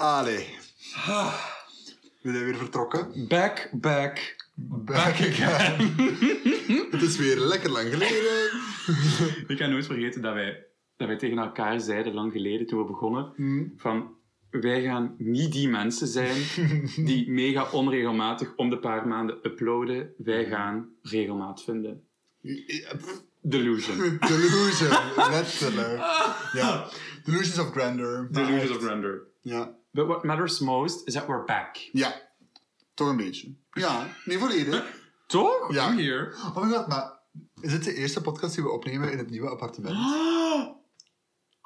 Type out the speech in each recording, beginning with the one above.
Allee. We zijn weer vertrokken. Back, back, Back again. Het is weer lekker lang geleden. Ik ga nooit vergeten dat wij, dat wij tegen elkaar zeiden, lang geleden, toen we begonnen, Hmm. van wij gaan niet die mensen zijn die mega onregelmatig om de paar maanden uploaden. Wij gaan regelmaat vinden. Delusion. Delusion, letterlijk. Ja, delusions of grandeur. Delusions of render. Ja. But what matters most is that we're back. ja, toch een beetje. Ja, niet volledig. Toch? Ja. I'm here. Oh my god, maar is dit de eerste podcast die we opnemen in het nieuwe appartement?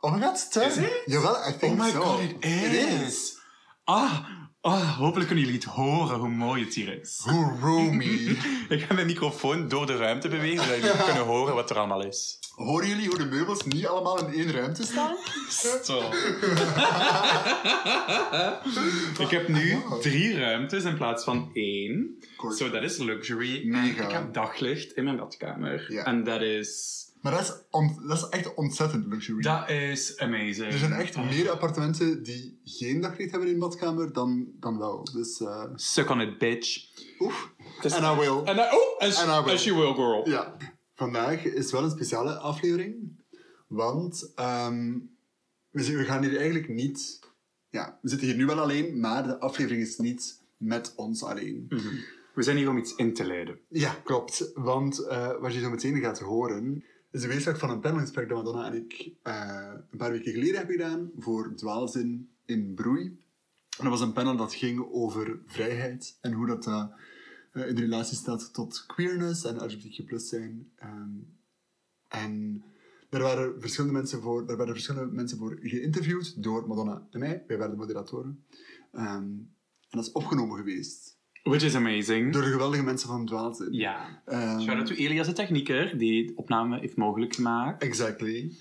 Oh my god, stem. Is it? Jawel, I think Oh my so. god, it is. Ah, ah, hopelijk kunnen jullie het horen hoe mooi het hier is. Hoe roomy. Ik ga mijn microfoon door de ruimte bewegen, zodat jullie kunnen horen wat er allemaal is. Horen jullie hoe de meubels niet allemaal in één ruimte staan? Stop. ik heb nu drie ruimtes in plaats van één. Zo, dat is luxury. En Mega. ik heb daglicht in mijn badkamer. En dat is... Maar dat is, on- dat is echt ontzettend luxury. Dat is amazing. Er zijn echt meer appartementen die geen daglicht hebben in de badkamer dan, dan wel. Dus, eh Suck on it, bitch. oef. Dus- And I will. En, oh, as, And I will. as you will, girl. Ja. Vandaag is wel een speciale aflevering. Want ehm, we, we gaan hier eigenlijk niet... Ja, we zitten hier nu wel alleen, maar de aflevering is niet met ons alleen. We zijn hier om iets in te leiden. Ja, klopt. Want eh, wat je zo meteen gaat horen, is de weerslag van een panelgesprek dat Madonna en ik eh, een paar weken geleden hebben gedaan voor Dwaalzin in Broei. En dat was een panel dat ging over vrijheid en hoe dat eh, in relatie staat tot queerness en LGBTQ zijn. Ehm, en daar waren, verschillende mensen voor, daar werden verschillende mensen voor geïnterviewd door Madonna en mij. Wij werden moderatoren. Ehm, en dat is opgenomen geweest Which is amazing. door de geweldige mensen van Dwaalzin. Ja. Ehm, Shout-out to Elias, de technieker, die de opname heeft mogelijk gemaakt. Exactly.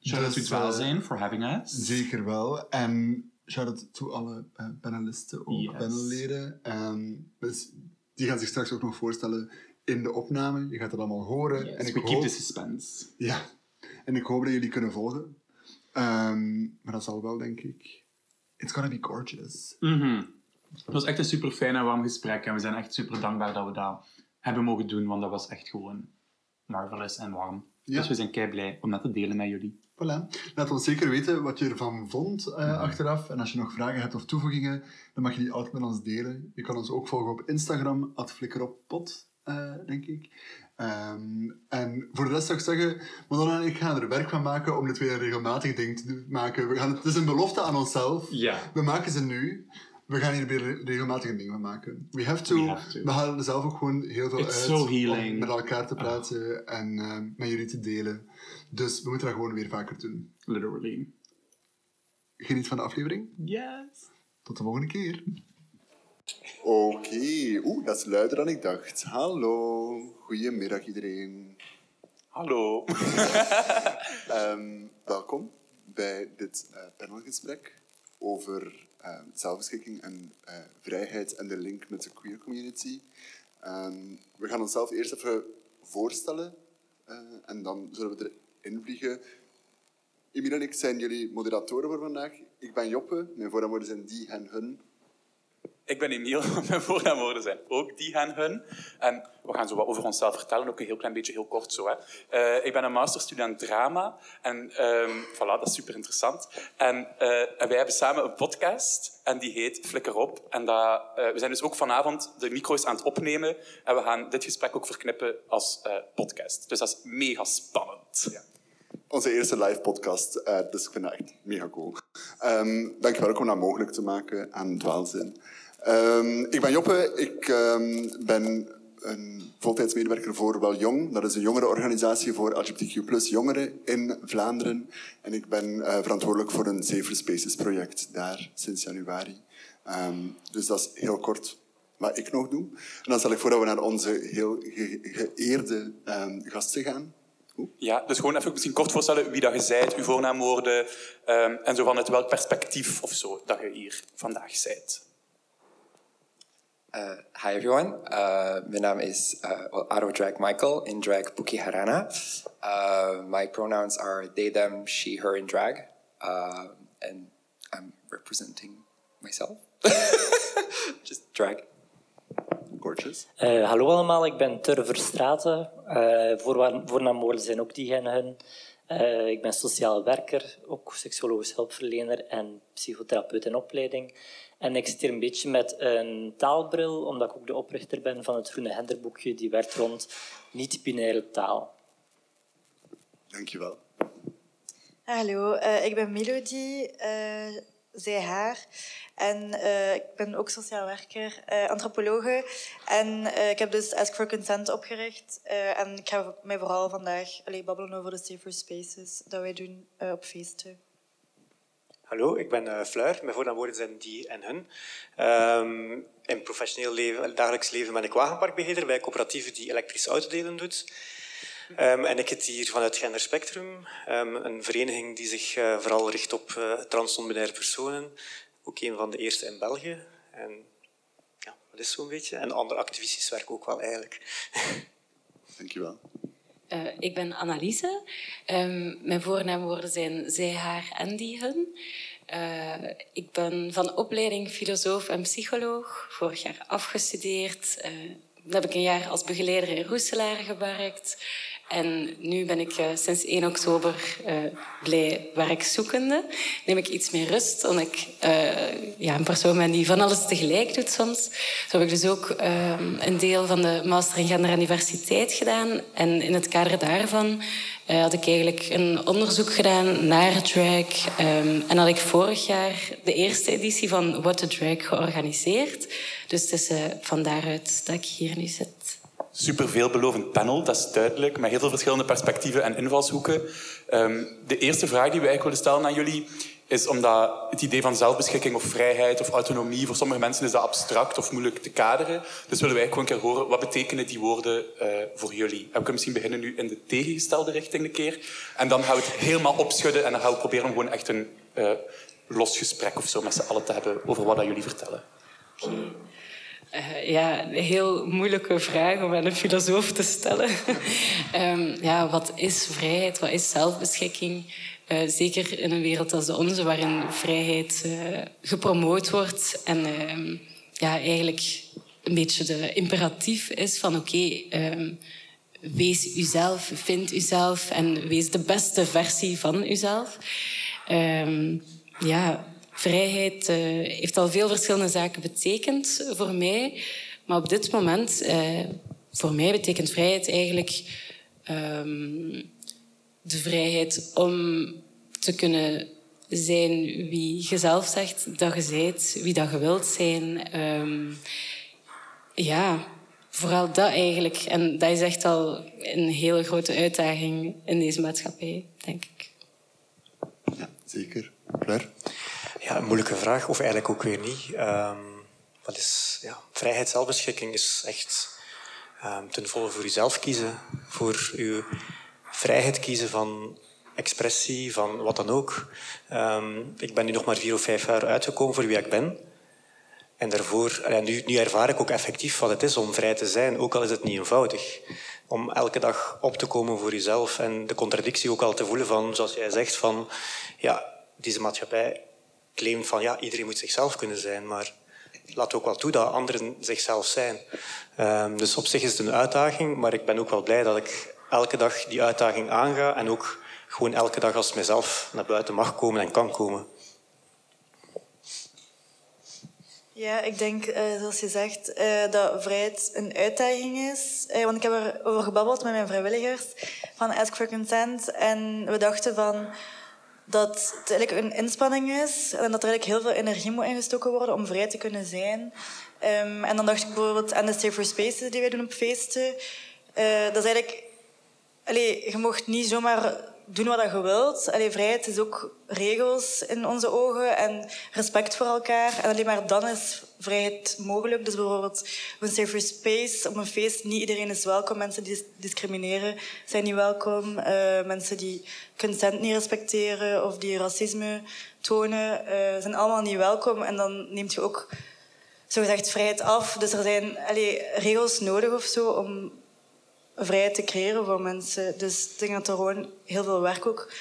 Shout-out to Dus, Dwaalzijn eh, for having us. Zeker wel. En shout-out to alle eh, panelisten, ook Yes. panelleden. En dus die gaan zich straks ook nog voorstellen in de opname. Je gaat het allemaal horen. Yes, en, ik we keep the suspense. ja. en ik hoop dat jullie kunnen volgen. Ehm, maar dat zal wel, denk ik. It's gonna be gorgeous. Mhm. Het was echt een super fijn en warm gesprek en we zijn echt super dankbaar dat we dat hebben mogen doen, want dat was echt gewoon marvelous en warm. Ja. Dus we zijn kei blij om dat te delen met jullie. Voilà. Laat ons zeker weten wat je ervan vond eh, achteraf. En als je nog vragen hebt of toevoegingen, dan mag je die altijd met ons delen. Je kan ons ook volgen op Instagram, flikkeroppot, eh denk ik. Ehm, en voor de rest zou ik zeggen, Madonna en ik gaan er werk van maken om dit weer een regelmatig ding te maken. We gaan, het is een belofte aan onszelf. Ja. We maken ze nu. We gaan hier weer regelmatig een ding van maken. We have to. We have to. We halen er zelf ook gewoon heel veel It's uit so om. Ah. met elkaar te praten en eh, met jullie te delen. Dus we moeten dat gewoon weer vaker doen. Literally. Geniet van de aflevering. Yes. Tot de volgende keer. Oké, oeh, dat is luider dan ik dacht. Hallo, goedemiddag iedereen. Hallo. Ehm, welkom bij dit eh, panelgesprek over eh, zelfbeschikking en eh, vrijheid en de link met de queer community. Ehm, we gaan onszelf eerst even voorstellen eh, en dan zullen we erin vliegen. Emiel en ik zijn jullie moderatoren voor vandaag. Ik ben Joppe, mijn voornaamwoorden zijn die, hen, hun. Ik ben Emiel, mijn voornaamwoorden zijn ook die en hun. En we gaan zo wat over onszelf vertellen, ook een heel klein beetje, heel kort zo. Hè. Eh, ik ben een masterstudent drama en ehm, voilà, dat is super interessant. En, eh, en wij hebben samen een podcast en die heet Flikker op. En dat, eh, we zijn dus ook vanavond de micro's aan het opnemen en we gaan dit gesprek ook verknippen als podcast. Dus dat is mega spannend. Onze eerste live podcast, dus ik vind dat echt mega cool. Ehm dankjewel ook om dat mogelijk te maken aan Dwaalzin. Ehm, ik ben Joppe, ik ehm, ben een voltijds medewerker voor Wel Jong. Dat is een jongerenorganisatie voor LGBTQ jongeren in Vlaanderen. En ik ben eh, verantwoordelijk voor een Safer Spaces project daar sinds januari. Ehm, dus dat is heel kort wat ik nog doe. En dan stel ik voor dat we naar onze heel ge- geëerde gasten gaan. Ja, dus gewoon even misschien kort voorstellen wie dat je zijt, uw voornaamwoorden en zo vanuit welk perspectief of zo dat je hier vandaag zijt. Uh, hi everyone, uh, mijn naam is uh, well, drag Michael, in drag Buki Harana. Uh, my pronouns are they, them, she, her in drag. Uh, and I'm representing myself. Just drag. Gorgeous. Uh, hallo allemaal, ik ben Tur Verstraten. Uh, voor, zijn ook die en hun. Uh, ik ben sociaal werker, ook seksuologisch hulpverlener en psychotherapeut in opleiding. En ik zit hier een beetje met een taalbril, omdat ik ook de oprichter ben van het Groene Henderboekje, die werkt rond niet-binaire taal. Dankjewel. Hallo, uh, ik ben Melody, uh, zij haar. En uh, ik ben ook sociaal werker, antropologe. En ik heb dus Ask for Consent opgericht. en ik ga mij vooral vandaag allee, babbelen over de safer spaces dat wij doen op feesten. Hallo, ik ben uh, Fleur. Mijn voornaamwoorden zijn die en hun. Um, in professioneel leven, dagelijks leven ben ik wagenparkbeheerder bij een coöperatieve die elektrische autodelen doet. Um, en ik zit hier vanuit Gender Spectrum, um, een vereniging die zich uh, vooral richt op uh, personen. Ook een van de eerste in België. En ja, dat is zo'n beetje. En ander activistisch werk ook wel eigenlijk. Dankjewel. Uh, ik ben Anneliese. Um, mijn voornaamwoorden zijn zij, haar en die, hun. Uh, ik ben van opleiding filosoof en psycholoog. Vorig jaar afgestudeerd. Uh, dan heb ik een jaar als begeleider in Roeselaar gewerkt. En nu ben ik uh, sinds 1 oktober uh, blij werkzoekende. Neem ik iets meer rust, omdat ik uh, ja, een persoon ben die van alles tegelijk doet soms. Zo heb ik dus ook een deel van de master in gender en diversiteit gedaan. En in het kader daarvan had ik eigenlijk een onderzoek gedaan naar drag. Um, en had ik vorig jaar de eerste editie van What the Drag georganiseerd. Dus het is van daaruit dat ik hier nu zit super veelbelovend panel, dat is duidelijk, met heel veel verschillende perspectieven en invalshoeken. Um, de eerste vraag die we eigenlijk willen stellen aan jullie is omdat het idee van zelfbeschikking of vrijheid of autonomie, voor sommige mensen is dat abstract of moeilijk te kaderen. Dus willen wij gewoon een keer horen, wat betekenen die woorden uh, voor jullie? En we kunnen misschien beginnen nu in de tegengestelde richting een keer. En dan gaan we het helemaal opschudden en dan gaan we proberen om gewoon echt een uh, los gesprek of zo met z'n allen te hebben over wat dat jullie vertellen. Uh, ja, een heel moeilijke vraag om aan een filosoof te stellen. um, ja, wat is vrijheid? Wat is zelfbeschikking? Uh, zeker in een wereld als de onze, waarin vrijheid uh, gepromoot wordt en uh, ja, eigenlijk een beetje de imperatief is van oké, um, wees uzelf, vind uzelf en wees de beste versie van uzelf. Ja, Vrijheid uh, heeft al veel verschillende zaken betekend voor mij. Maar op dit moment, uh, voor mij betekent vrijheid eigenlijk um, de vrijheid om te kunnen zijn wie je zelf zegt dat je bent, wie dat je wilt zijn. Um, ja, vooral dat eigenlijk. En dat is echt al een hele grote uitdaging in deze maatschappij, denk ik. Ja, zeker. Claire? Ja, een moeilijke vraag, of eigenlijk ook weer niet. Um, wat is, ja, vrijheid, zelfbeschikking is echt um, ten volle voor jezelf kiezen. Voor uw vrijheid kiezen van expressie, van wat dan ook. Um, ik ben nu nog maar vier of vijf jaar uitgekomen voor wie ik ben. En daarvoor, ja, nu, nu ervaar ik ook effectief wat het is om vrij te zijn, ook al is het niet eenvoudig. Om elke dag op te komen voor jezelf en de contradictie ook al te voelen van, zoals jij zegt, van ja, deze maatschappij claimt van ja, iedereen moet zichzelf kunnen zijn, maar laat ook wel toe dat anderen zichzelf zijn. Um, dus op zich is het een uitdaging, maar ik ben ook wel blij dat ik elke dag die uitdaging aanga en ook gewoon elke dag als mezelf naar buiten mag komen en kan komen. Ja, ik denk, uh, zoals je zegt, uh, dat vrijheid een uitdaging is. Uh, want ik heb erover gebabbeld met mijn vrijwilligers van Ask for Consent. En we dachten van dat het eigenlijk een inspanning is en dat er eigenlijk heel veel energie moet ingestoken worden om vrij te kunnen zijn. Um, en dan dacht ik bijvoorbeeld aan de Safer Spaces die wij doen op feesten. Uh, dat is eigenlijk... Allee, je mocht niet zomaar doen wat je wilt. Allee, vrijheid is ook regels in onze ogen en respect voor elkaar. En alleen maar dan is vrijheid mogelijk. Dus bijvoorbeeld een safer space, op een feest, niet iedereen is welkom. Mensen die discrimineren zijn niet welkom. Uh, mensen die consent niet respecteren of die racisme tonen, uh, zijn allemaal niet welkom. En dan neemt je ook zogezegd vrijheid af. Dus er zijn allee, regels nodig of zo om vrijheid te creëren voor mensen. Dus ik denk dat er gewoon heel veel werk ook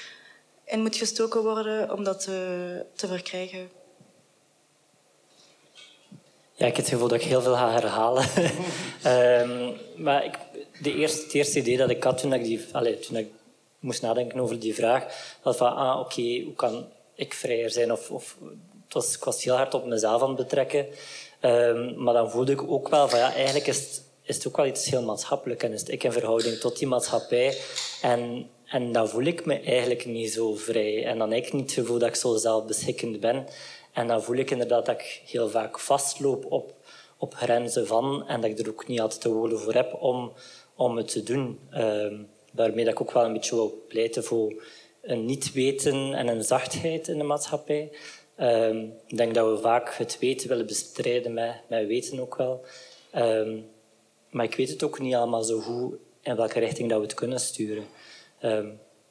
in moet gestoken worden om dat te, te verkrijgen. Ja, ik heb het gevoel dat ik heel veel ga herhalen. Ehm, maar ik, de eerste, het eerste idee dat ik had toen ik, die, allez, toen ik moest nadenken over die vraag, was van, ah, oké, hoe kan ik vrijer zijn? Of, of, het was, ik was heel hard op mezelf aan het betrekken. Ehm, maar dan voelde ik ook wel van, ja, eigenlijk is het, is het ook wel iets heel maatschappelijk. En is ik in verhouding tot die maatschappij. En, en dan voel ik me eigenlijk niet zo vrij. En dan heb ik niet het gevoel dat ik zo zelfbeschikkend ben. En dan voel ik inderdaad dat ik heel vaak vastloop op, op grenzen van en dat ik er ook niet altijd de woorden voor heb om, om het te doen. Um, daarmee dat ik ook wel een beetje wil pleiten voor een niet weten en een zachtheid in de maatschappij. Um, ik denk dat we vaak het weten willen bestrijden met, met weten ook wel. Um, maar ik weet het ook niet allemaal zo goed in welke richting dat we het kunnen sturen.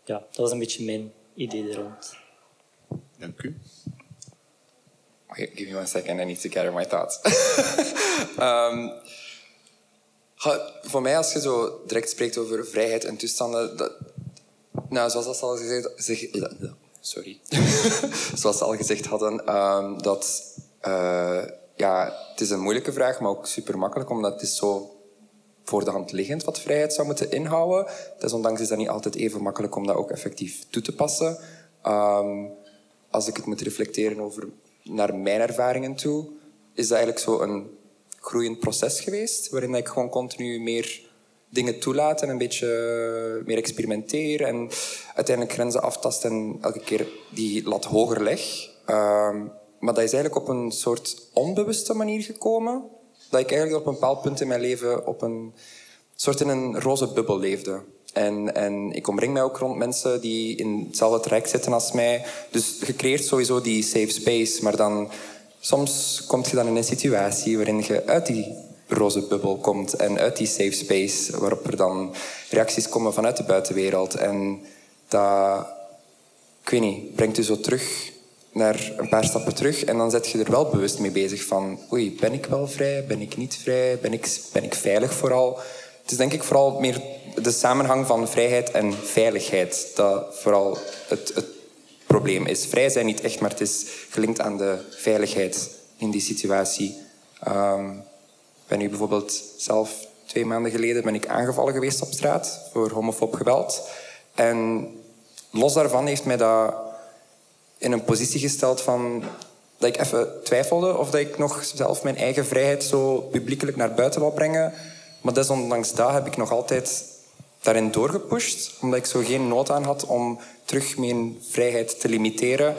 ja, dat was een beetje mijn idee er. Dank u. give me one second, I need to gather my thoughts. um, voor mij, als je zo direct spreekt over vrijheid en toestanden, dat, nou, zoals dat al gezegd, zeg, sorry, zoals ze al gezegd hadden, um, dat uh, ja, het is een moeilijke vraag, maar ook super makkelijk, omdat het is zo voor de hand liggend wat vrijheid zou moeten inhouden. Desondanks is dat niet altijd even makkelijk om dat ook effectief toe te passen. Um, als ik het moet reflecteren over naar mijn ervaringen toe, is dat eigenlijk zo een groeiend proces geweest, waarin ik gewoon continu meer dingen toelaat en een beetje meer experimenteer en uiteindelijk grenzen aftast en elke keer die lat hoger leg. Ehm, maar dat is eigenlijk op een soort onbewuste manier gekomen. Dat ik eigenlijk op een bepaald punt in mijn leven op een soort in een roze bubbel leefde. En, en ik omring mij ook rond mensen die in hetzelfde traject zitten als mij. Dus je creëert sowieso die safe space. Maar dan, soms kom je dan in een situatie waarin je uit die roze bubbel komt en uit die safe space, waarop er dan reacties komen vanuit de buitenwereld. En dat, ik niet, brengt je zo terug naar een paar stappen terug en dan zet je er wel bewust mee bezig van oei, ben ik wel vrij, ben ik niet vrij, ben ik, ben ik veilig vooral? Het is denk ik vooral meer de samenhang van vrijheid en veiligheid dat vooral het, probleem is. Vrij zijn niet echt, maar het is gelinkt aan de veiligheid in die situatie. Um, ik ben nu bijvoorbeeld zelf twee maanden geleden ben ik aangevallen geweest op straat voor homofoob geweld. En los daarvan heeft mij dat in een positie gesteld van dat ik even twijfelde of dat ik nog zelf mijn eigen vrijheid zo publiekelijk naar buiten wil brengen. Maar desondanks dat heb ik nog altijd daarin doorgepusht, omdat ik zo geen nood aan had om terug mijn vrijheid te limiteren.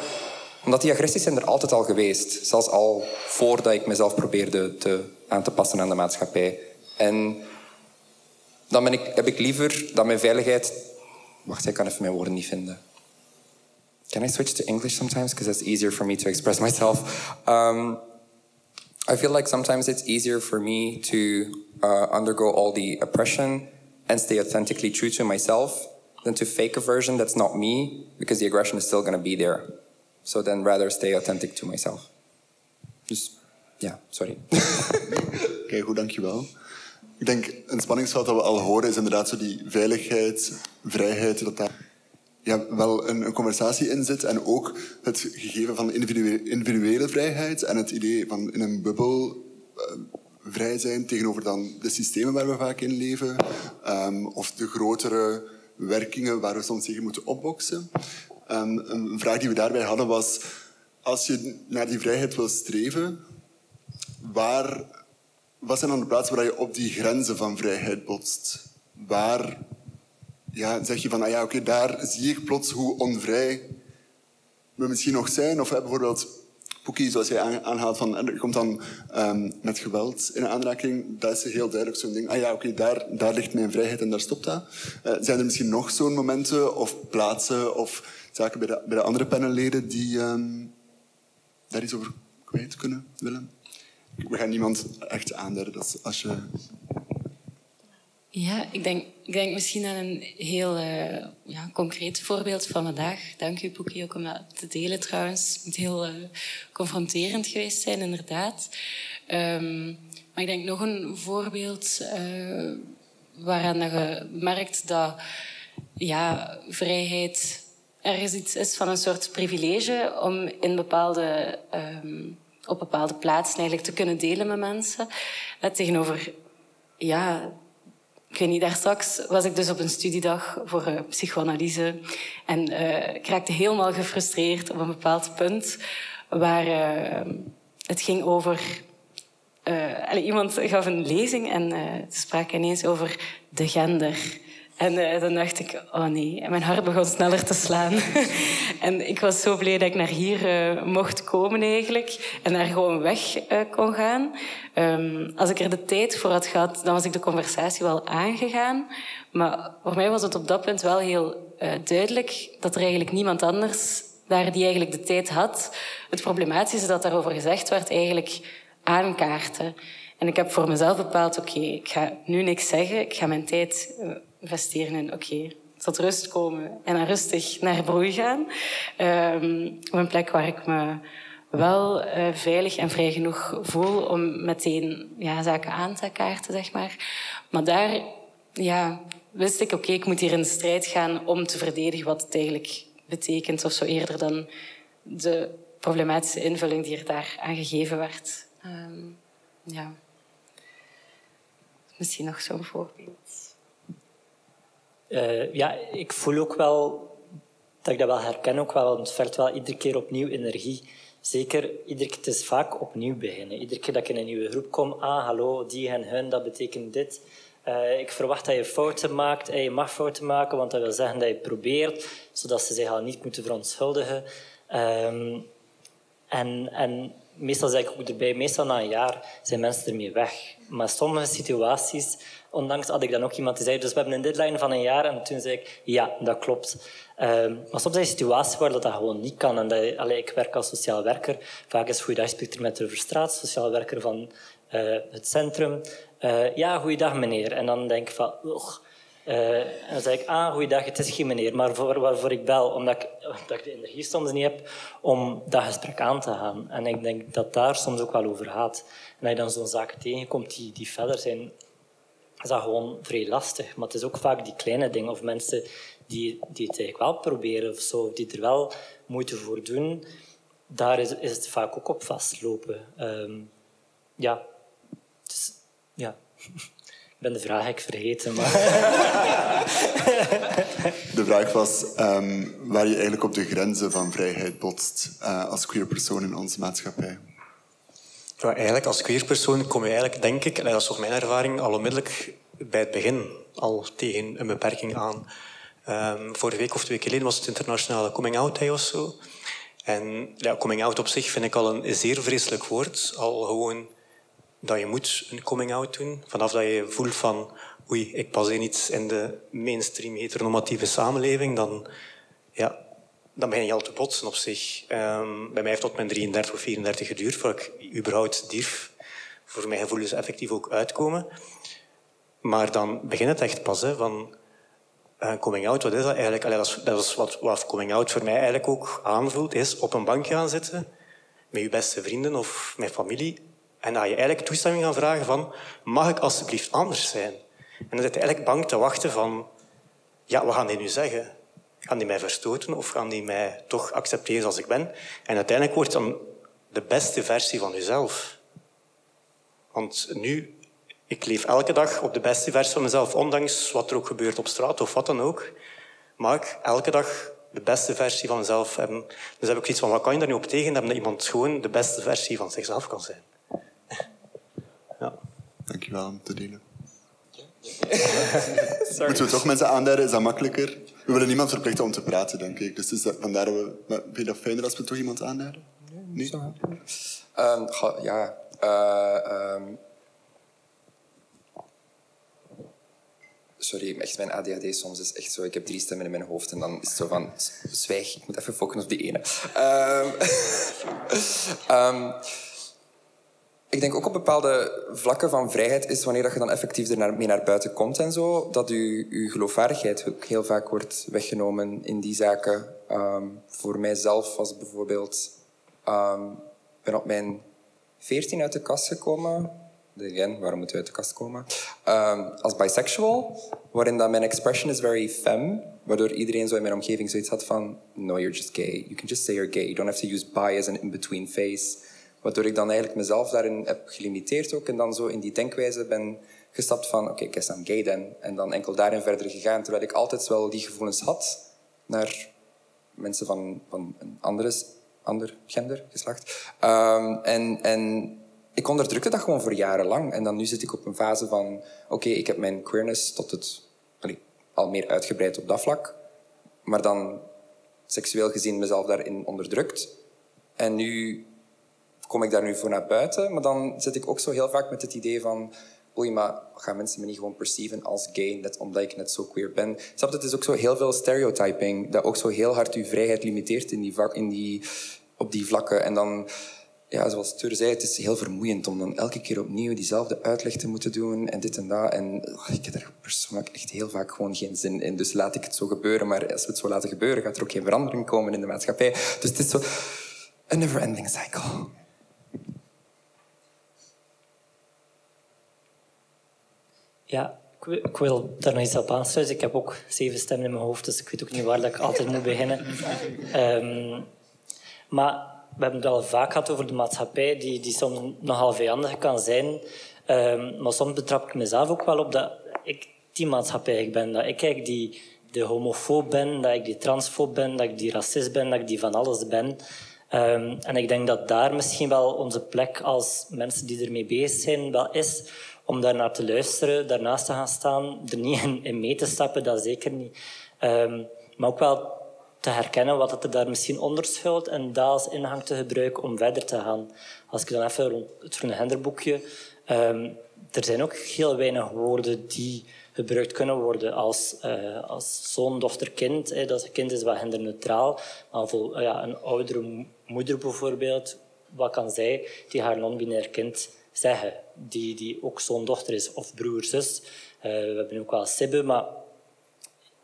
Omdat die agressies zijn er altijd al geweest, zelfs al voordat ik mezelf probeerde te, aan te passen aan de maatschappij. En dan ben ik, heb ik liever dat mijn veiligheid... Wacht, ik kan even mijn woorden niet vinden. Can I switch to English sometimes? Because that's easier for me to express myself. Um, I feel like sometimes it's easier for me to uh, undergo all the oppression and stay authentically true to myself than to fake a version that's not me because the aggression is still going to be there. So then rather stay authentic to myself. Dus ja, sorry. Oké, goed, dankjewel. Ik denk, een spanningsveld dat we al horen is inderdaad zo die veiligheid, vrijheid, dat daar ja, wel een, een conversatie in zit. En ook het gegeven van individuele, individuele vrijheid en het idee van in een bubbel uh, vrij zijn tegenover dan de systemen waar we vaak in leven. Um, of de grotere werkingen waar we soms tegen moeten opboksen. Um, een vraag die we daarbij hadden was, als je naar die vrijheid wil streven, waar, wat zijn dan de plaatsen waar je op die grenzen van vrijheid botst? Waar ja, zeg je van, ah ja, oké, daar zie ik plots hoe onvrij we misschien nog zijn. Of bijvoorbeeld Poekie, zoals jij aanhaalt, van, er komt dan um, met geweld in aanraking. Dat is heel duidelijk zo'n ding. Ah ja, oké, daar, daar ligt mijn vrijheid en daar stopt dat. Uh, zijn er misschien nog zo'n momenten of plaatsen of zaken bij de, bij de andere panelleden die um, daar iets over kwijt kunnen willen? We gaan niemand echt aanduiden. Dat als je ja, ik denk, ik denk misschien aan een heel uh, ja, concreet voorbeeld van vandaag. Dank u, Poekie, ook om dat te delen trouwens. Het moet heel uh, confronterend geweest zijn, inderdaad. Um, maar ik denk nog een voorbeeld uh, waaraan je merkt dat ja, vrijheid ergens iets is van een soort privilege om in bepaalde um, op bepaalde plaatsen eigenlijk te kunnen delen met mensen. Tegenover, ja, ik weet niet, daar straks was ik dus op een studiedag voor uh, psychoanalyse en uh, ik raakte helemaal gefrustreerd op een bepaald punt waar het ging over iemand gaf een lezing en ze sprak ineens over de gender. En uh, dan dacht ik, oh nee, en mijn hart begon sneller te slaan. en ik was zo blij dat ik naar hier mocht komen eigenlijk. En daar gewoon weg kon gaan. Um, als ik er de tijd voor had gehad, dan was ik de conversatie wel aangegaan. Maar voor mij was het op dat punt wel heel duidelijk dat er eigenlijk niemand anders daar die eigenlijk de tijd had. Het problematische dat daarover gezegd werd eigenlijk aankaarten. En ik heb voor mezelf bepaald, oké, ik ga nu niks zeggen. Ik ga mijn tijd eh, investeren in, oké, tot rust komen en dan rustig naar broei gaan. Um, op een plek waar ik me wel uh, veilig en vrij genoeg voel om meteen ja, zaken aan te kaarten, zeg maar. Maar daar ja, wist ik, oké, ik moet hier in de strijd gaan om te verdedigen wat het eigenlijk betekent, of zo eerder dan de problematische invulling die er daar aan gegeven werd. Um, ja. Misschien nog zo'n voorbeeld. Uh, ja, ik voel ook wel dat ik dat wel herken, ook wel, want het vergt wel iedere keer opnieuw energie. Zeker, iedere keer, het is vaak opnieuw beginnen. Iedere keer dat ik in een nieuwe groep kom, ah, hallo, die en hun, dat betekent dit. Uh, ik verwacht dat je fouten maakt en je mag fouten maken, want dat wil zeggen dat je probeert, zodat ze zich al niet moeten verontschuldigen. Um, en, en meestal zeg ik ook erbij, meestal na een jaar zijn mensen ermee weg. Maar sommige situaties, ondanks had ik dan ook iemand die zei, dus we hebben een deadline van een jaar. En toen zei ik, ja, dat klopt. Um, maar soms zijn situaties waar dat, dat gewoon niet kan. En dat, allee, ik werk als sociaal werker. Vaak is Goeiedag er met de Verstraat, sociaal werker van uh, het centrum. Uh, ja, goeiedag meneer. En dan denk ik van, uh, en dan zeg ik, ah, goeiedag, het is geen meneer, maar voor, waarvoor ik bel, omdat ik, omdat ik de energie soms niet heb om dat gesprek aan te gaan. En ik denk dat daar soms ook wel over gaat. En als je dan zo'n zaken tegenkomt die, die verder zijn, is dat gewoon vrij lastig. Maar het is ook vaak die kleine dingen, of mensen die, die het eigenlijk wel proberen, of zo, die er wel moeite voor doen, daar is, is het vaak ook op vastlopen. Um, ja, dus, ja. Ik ben de vraag ik vergeten, maar... De vraag was um, waar je eigenlijk op de grenzen van vrijheid botst uh, als queer persoon in onze maatschappij. Ja, eigenlijk als queer persoon kom je eigenlijk, denk ik, en dat is toch mijn ervaring, al onmiddellijk bij het begin al tegen een beperking aan. Um, vorige week of twee weken geleden was het internationale coming out day of zo. En ja, coming out op zich vind ik al een zeer vreselijk woord. Al gewoon dat je moet een coming-out doen. Vanaf dat je voelt van, oei, ik pas in iets in de mainstream heteronormatieve samenleving, dan, ja, dan begin je al te botsen op zich. Um, bij mij heeft tot mijn 33 of 34 geduurd voordat ik überhaupt durf voor mijn gevoelens effectief ook uitkomen. Maar dan begint het echt pas, hè, van uh, coming out, wat is dat eigenlijk? Allee, dat, is, dat wat, wat coming out voor mij eigenlijk ook aanvoelt, is op een bank gaan zitten met je beste vrienden of met familie en dat je eigenlijk toestemming gaan vragen van, mag ik alsjeblieft anders zijn? En dan zit je eigenlijk bang te wachten van, ja, wat gaan die nu zeggen? Gaan die mij verstoten of gaan die mij toch accepteren zoals ik ben? En uiteindelijk wordt dan de beste versie van jezelf. Want nu, ik leef elke dag op de beste versie van mezelf, ondanks wat er ook gebeurt op straat of wat dan ook. Mag ik elke dag de beste versie van mezelf. Dus heb ik iets van, wat kan je daar nu op tegen hebben dat iemand gewoon de beste versie van zichzelf kan zijn? Ja. Dankjewel om te delen. Moeten we toch mensen aanduiden? Is dat makkelijker? We willen niemand verplichten om te praten, denk ik. Dus, dus vandaar dat we... Vind je dat fijner als we toch iemand aanduiden? Nee? Um, ja. Uh, um... Sorry, echt mijn ADHD soms is echt zo. Ik heb drie stemmen in mijn hoofd en dan is het zo van... Zwijg, ik moet even focussen op die ene. Um, ik denk ook op bepaalde vlakken van vrijheid is wanneer dat je dan effectief er mee naar buiten komt en zo, dat je, je geloofwaardigheid ook heel vaak wordt weggenomen in die zaken. Um, voor mijzelf was bijvoorbeeld, um, ik ben op mijn 14 uit de kast gekomen. Again, waarom moeten we uit de kast komen? Um, als bisexual, waarin mijn expression is very femme, waardoor iedereen zo in mijn omgeving zoiets had van, no, you're just gay. You can just say you're gay. You don't have to use bi as an in-between face Waardoor ik dan eigenlijk mezelf daarin heb gelimiteerd ook. En dan zo in die denkwijze ben gestapt van, oké, ik I'm gay dan. En dan enkel daarin verder gegaan. Terwijl ik altijd wel die gevoelens had naar mensen van, van een andere, ander gender, geslacht. Ehm, en, en ik onderdrukte dat gewoon voor jarenlang. En dan nu zit ik op een fase van... Oké, ik heb mijn queerness tot het... al meer uitgebreid op dat vlak. Maar dan seksueel gezien mezelf daarin onderdrukt. En nu kom ik daar nu voor naar buiten. Maar dan zit ik ook zo heel vaak met het idee van... Oei, maar gaan mensen me niet gewoon perceiven als gay, net omdat ik net zo queer ben? Snap het is ook zo heel veel stereotyping, dat ook zo heel hard uw vrijheid limiteert in die, in die, op die vlakken. En dan ja, zoals Tur zei, het is heel vermoeiend om dan elke keer opnieuw diezelfde uitleg te moeten doen en dit en dat. En oh, ik heb er persoonlijk echt heel vaak gewoon geen zin in. Dus laat ik het zo gebeuren. Maar als we het zo laten gebeuren, gaat er ook geen verandering komen in de maatschappij. Dus het is zo een never-ending cycle. Ja, ik wil daar nog iets op aansluiten. Ik heb ook zeven stemmen in mijn hoofd, dus ik weet ook niet waar ik altijd moet beginnen. Um, maar we hebben het al vaak gehad over de maatschappij, die, die soms nogal vijandig kan zijn. Um, maar soms betrap ik mezelf ook wel op dat ik die maatschappij ben. Dat ik die, de homofoob ben, dat ik die transfoob ben, dat ik die racist ben, dat ik die van alles ben. Um, en ik denk dat daar misschien wel onze plek als mensen die ermee bezig zijn wel is om daar naar te luisteren, daarnaast te gaan staan, er niet in, in mee te stappen, dat zeker niet. Um, maar ook wel te herkennen wat er daar misschien onder schuilt en dat als ingang te gebruiken om verder te gaan. Als ik dan even rond het Groene Henderboekje... Um, er zijn ook heel weinig woorden die gebruikt kunnen worden als, uh, als zoon, dochter, kind. Hè. Dat kind is wat genderneutraal. Maar voor ja, een oudere moeder bijvoorbeeld, wat kan zij die haar non-binair kind zeggen? Die, die ook zoon, dochter is of broer, zus. Uh, we hebben ook wel Sibbe, maar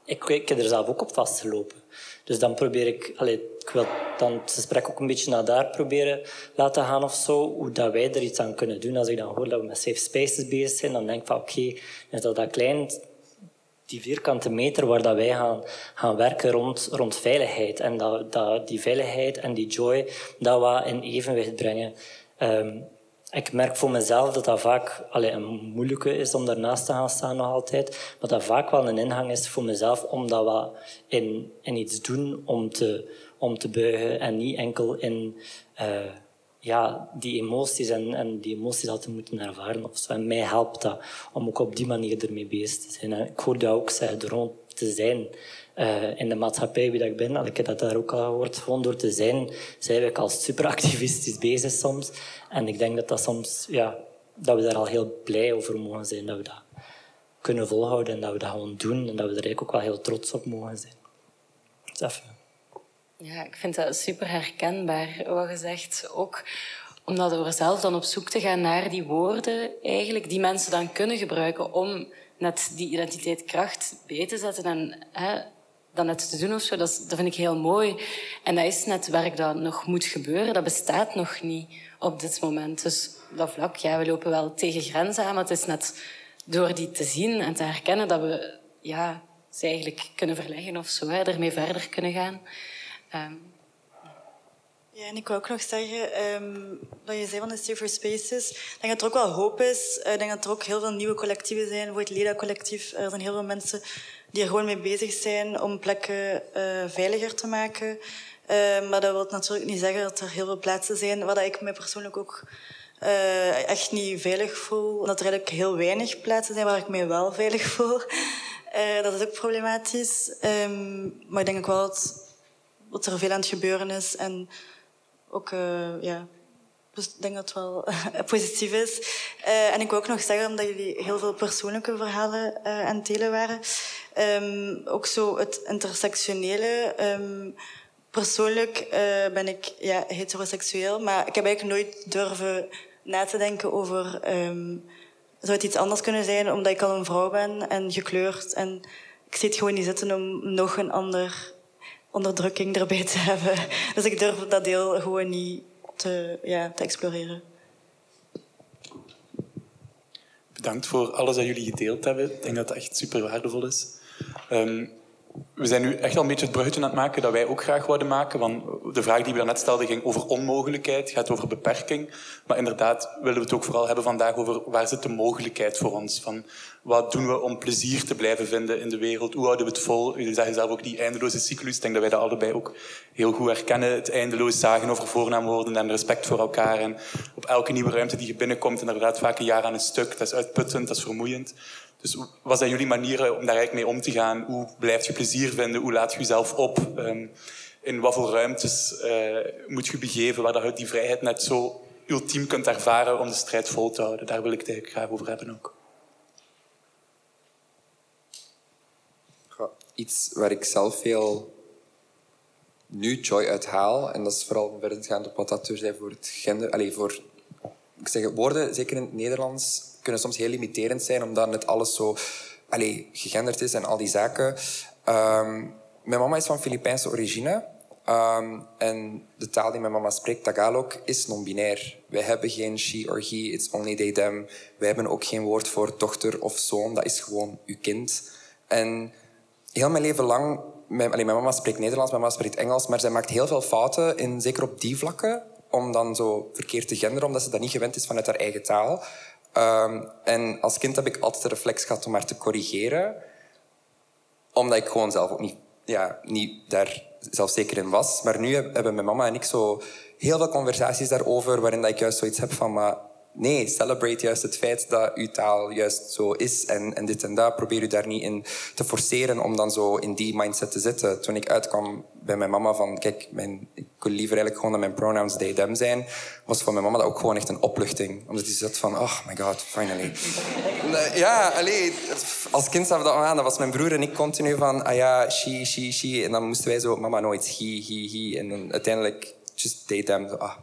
ik, ik heb er zelf ook op vastgelopen. Dus dan probeer ik, allee, ik wil dan het gesprek ook een beetje naar daar proberen laten gaan of zo, hoe dat wij er iets aan kunnen doen. Als ik dan hoor dat we met safe spaces bezig zijn, dan denk ik van oké, okay, dat dat klein, die vierkante meter waar dat wij gaan, gaan werken rond, rond veiligheid. En dat, dat die veiligheid en die joy, dat we in evenwicht brengen. Um, ik merk voor mezelf dat dat vaak allez, een moeilijke is om daarnaast te gaan staan nog altijd. Maar dat vaak wel een ingang is voor mezelf om dat wat in, in iets doen om te, om te buigen. En niet enkel in uh, ja, die emoties en, en die emoties al te moeten ervaren. Of. En mij helpt dat om ook op die manier ermee bezig te zijn. Ik hoor dat ook zeggen, te zijn. Uh, in de maatschappij wie dat ik ben, ik heb dat daar ook al gehoord, gewoon door te zijn, zijn we al superactivistisch bezig soms. En ik denk dat dat soms, ja, dat we daar al heel blij over mogen zijn, dat we dat kunnen volhouden en dat we dat gewoon doen en dat we er eigenlijk ook wel heel trots op mogen zijn. Dus Ja, ik vind dat super herkenbaar, wat je zegt. Ook omdat we zelf dan op zoek te gaan naar die woorden, eigenlijk, die mensen dan kunnen gebruiken om net die identiteit kracht bij te zetten en hè, dan net te doen of zo. Dat, dat vind ik heel mooi. En dat is net werk dat nog moet gebeuren. Dat bestaat nog niet op dit moment. Dus dat vlak, ja, we lopen wel tegen grenzen aan, maar het is net door die te zien en te herkennen dat we ja, ze eigenlijk kunnen verleggen of zo, hè, ermee verder kunnen gaan. Um, ja, en ik wil ook nog zeggen, um, dat je zei van de Safer Spaces, ik denk dat er ook wel hoop is. Ik denk dat er ook heel veel nieuwe collectieven zijn. Voor het Leda-collectief, er zijn heel veel mensen die er gewoon mee bezig zijn om plekken uh, veiliger te maken. Uh, maar dat wil natuurlijk niet zeggen dat er heel veel plaatsen zijn waar ik me persoonlijk ook uh, echt niet veilig voel. Dat er eigenlijk heel weinig plaatsen zijn waar ik me wel veilig voel. dat is ook problematisch. Um, maar ik denk ook wel dat, dat er veel aan het gebeuren is. En ook, ja, dus ik denk dat het wel positief is. Uh, en ik wil ook nog zeggen, omdat jullie heel veel persoonlijke verhalen uh, aan het delen waren, um, ook zo het intersectionele. Um, persoonlijk ben ik ja, heteroseksueel, maar ik heb eigenlijk nooit durven na te denken over... Um, zou het iets anders kunnen zijn, omdat ik al een vrouw ben en gekleurd. En ik zie het gewoon niet zitten om nog een ander onderdrukking erbij te hebben. Dus ik durf dat deel gewoon niet te, ja, te exploreren. Bedankt voor alles dat jullie gedeeld hebben. Ik denk dat dat echt super waardevol is. Um, we zijn nu echt al een beetje het bruggetje aan het maken dat wij ook graag wouden maken. Want de vraag die we net stelden ging over onmogelijkheid, gaat over beperking. Maar inderdaad willen we het ook vooral hebben vandaag over waar zit de mogelijkheid voor ons? Van wat doen we om plezier te blijven vinden in de wereld? Hoe houden we het vol? Jullie zeggen zelf ook die eindeloze cyclus. Ik denk dat wij dat allebei ook heel goed herkennen. Het eindeloos zagen over voornaamwoorden en respect voor elkaar. En op elke nieuwe ruimte die je binnenkomt, inderdaad vaak een jaar aan een stuk. Dat is uitputtend, dat is vermoeiend. Dus wat zijn jullie manieren om daar eigenlijk mee om te gaan? Hoe blijf je plezier vinden? Hoe laat je jezelf op? Um, in wat voor ruimtes uh, moet je begeven waar je die vrijheid net zo ultiem kunt ervaren om de strijd vol te houden? Daar wil ik het graag over hebben ook. Iets waar ik zelf veel nu joy uit haal, en dat is vooral verder gaan op wat dat zei voor het gender, allez, voor ik zeg, woorden, zeker in het Nederlands, kunnen soms heel limiterend zijn, omdat net alles zo allez, gegenderd is en al die zaken. Um, mijn mama is van Filipijnse origine. Um, en de taal die mijn mama spreekt, Tagalog, is non-binair. Wij hebben geen she or he, it's only they, them. Wij hebben ook geen woord voor dochter of zoon, dat is gewoon uw kind. En heel mijn leven lang... Mijn, allez, mijn mama spreekt Nederlands, mijn mama spreekt Engels, maar zij maakt heel veel fouten, in, zeker op die vlakken, om dan zo verkeerd te genderen, omdat ze dat niet gewend is vanuit haar eigen taal. Um, en als kind heb ik altijd de reflex gehad om haar te corrigeren. Omdat ik gewoon zelf ook niet, ja, niet daar zelfzeker in was. Maar nu hebben mijn mama en ik zo heel veel conversaties daarover, waarin dat ik juist zoiets heb van... Maar Nee, celebrate juist het feit dat uw taal juist zo is en, en dit en dat. Probeer u daar niet in te forceren om dan zo in die mindset te zitten. Toen ik uitkwam bij mijn mama van, kijk, mijn, ik wil liever eigenlijk gewoon dat mijn pronouns they, them zijn, was voor mijn mama dat ook gewoon echt een opluchting. Omdat die zat van, oh my god, finally. ja, alleen, als kind zag dat aan. Dat was mijn broer en ik continu van, ah ja, she, she, she. En dan moesten wij zo, mama, nooit he, he, he. En dan uiteindelijk, just they, them. ah,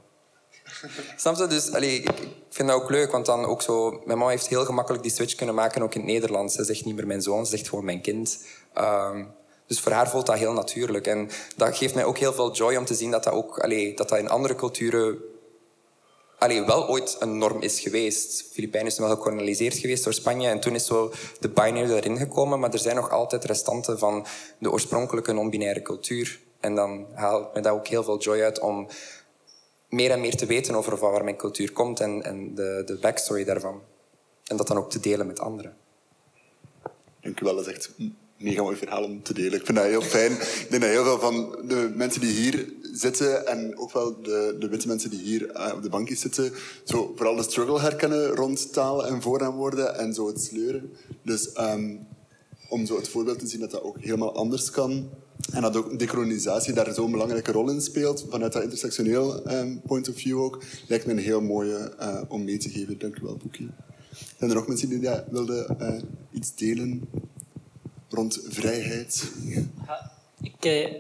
Snap? Dus ik, vind dat ook leuk, want dan ook zo... Mijn mama heeft heel gemakkelijk die switch kunnen maken, ook in het Nederlands. Ze zegt niet meer mijn zoon, ze zegt gewoon mijn kind. Um, dus voor haar voelt dat heel natuurlijk. En dat geeft mij ook heel veel joy om te zien dat dat, ook, dat, dat in andere culturen wel ooit een norm is geweest. Filipijnen is wel gekolonialiseerd geweest door Spanje en toen is zo de binary erin gekomen, maar er zijn nog altijd restanten van de oorspronkelijke non-binaire cultuur. En dan haalt me dat ook heel veel joy uit om meer en meer te weten over waar mijn cultuur komt en, en de, de backstory daarvan. En dat dan ook te delen met anderen. Dank u wel, dat is echt een mega mooi verhaal om te delen. Ik vind dat heel fijn. Ik denk dat heel veel van de mensen die hier zitten en ook wel de, de witte mensen die hier uh, op de bankjes zitten, zo vooral de struggle herkennen rond taal en voornaamwoorden en zo het sleuren. Dus um, om zo het voorbeeld te zien dat dat ook helemaal anders kan en dat ook decolonisatie daar zo'n belangrijke rol in speelt, vanuit dat intersectioneel um, point of view ook, lijkt me een heel mooie uh, om mee te geven. Dank wel, Boekie. Zijn er nog mensen die ja, wilden uh, iets delen rond vrijheid? Ik, uh,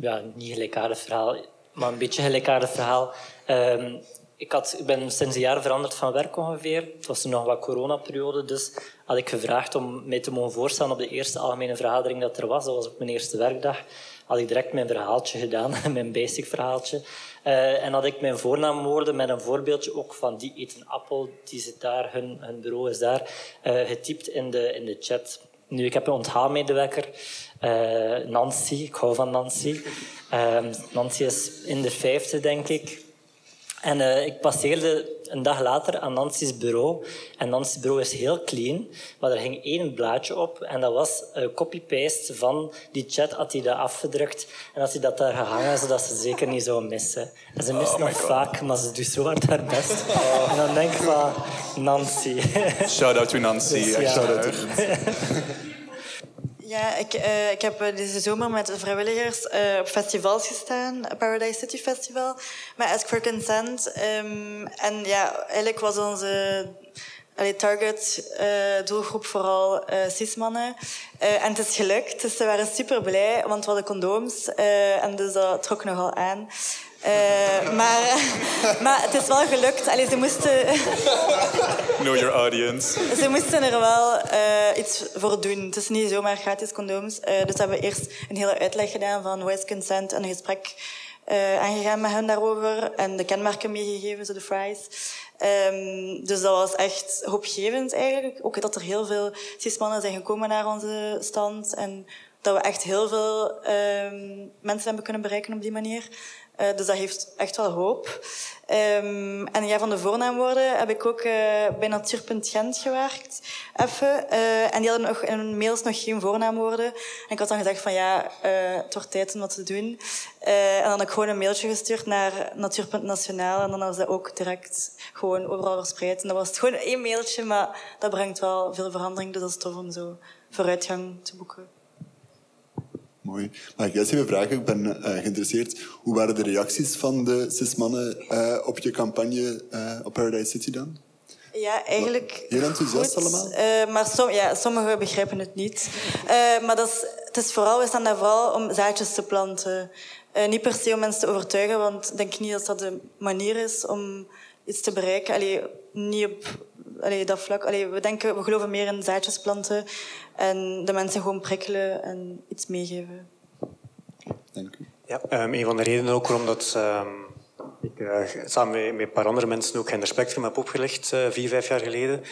ja, niet gelijkaardig verhaal, maar een beetje gelijkaardig verhaal. Um, ik, had, ik ben sinds een jaar veranderd van werk ongeveer. Het was toen nog wat coronaperiode, dus had ik gevraagd om mij te mogen voorstellen op de eerste algemene vergadering dat er was. Dat was op mijn eerste werkdag. Had ik direct mijn verhaaltje gedaan, mijn basic verhaaltje. Uh, en had ik mijn voornaamwoorden met een voorbeeldje ook van die eet een appel, die zit daar, hun, hun bureau is daar, uh, getypt in de, in de chat. Nu, ik heb een onthaalmedewerker, uh, Nancy. Ik hou van Nancy. Nancy is in de vijfde, denk ik. En uh, ik passeerde een dag later aan Nancy's bureau. En Nancy's bureau is heel clean, maar er ging één blaadje op. En dat was uh, copy-paste van die chat, had hij dat afgedrukt. En had hij dat daar gehangen, zodat ze zeker niet zou missen. En ze mist oh nog vaak, maar ze doet zo hard haar best. Oh. En dan denk ik van, Nancy. Shout-out to Nancy. Dus, ja. Shout-out to Nancy. Ja, ik, uh, ik heb eh, deze zomer met vrijwilligers uh, op festivals gestaan. Paradise City Festival, met Ask for Consent. Um, en ja, eigenlijk was onze target uh, doelgroep vooral cis-mannen. En het is gelukt, dus ze waren super blij, want we hadden condooms. en dus dat trok nogal aan. Uh, maar, maar het is wel gelukt. Allee, ze moesten... know your audience. Ze moesten er wel uh, iets voor doen. Het is niet zomaar gratis condooms. Uh, dus we hebben eerst een hele uitleg gedaan van what is consent en een gesprek eh, aangegaan met hen daarover en de kenmerken meegegeven, zo de fries. Ehm, dus dat was echt hoopgevend eigenlijk. Ook dat er heel veel cis-mannen zijn gekomen naar onze stand en dat we echt heel veel ehm, mensen hebben kunnen bereiken op die manier. Uh, dus dat heeft echt wel hoop. Um, en ja, van de voornaamwoorden heb ik ook uh, bij Natuurpunt Gent gewerkt. Even. Uh, en die hadden nog in mails nog geen voornaamwoorden. En ik had dan gezegd van ja, het wordt tijd om wat te doen. en dan had ik gewoon een mailtje gestuurd naar Natuurpunt. En dan was dat ook direct gewoon overal verspreid. En dat was gewoon één mailtje, maar dat brengt wel veel verandering. Dus dat is tof om zo vooruitgang te boeken. Mooi. Mag ik juist even vragen? Ik ben uh, geïnteresseerd. Hoe waren de reacties van de cis-mannen uh, op je campagne uh, op Paradise City dan? Ja, eigenlijk. Heel enthousiast goed. allemaal? maar som, ja, sommigen begrijpen het niet. maar dat is, het is vooral, we staan daar vooral om zaadjes te planten. niet per se om mensen te overtuigen, want ik denk niet dat dat de manier is om iets te bereiken. Allee, niet op allee, dat vlak. Allee, we, denken, we geloven meer in zaadjes planten en de mensen gewoon prikkelen en iets meegeven. Dank u. Ja, um, een van de redenen ook waarom dat, um, ik uh, samen met, met, een paar andere mensen ook geen Spectrum heb opgelegd, uh, vier, vijf jaar geleden,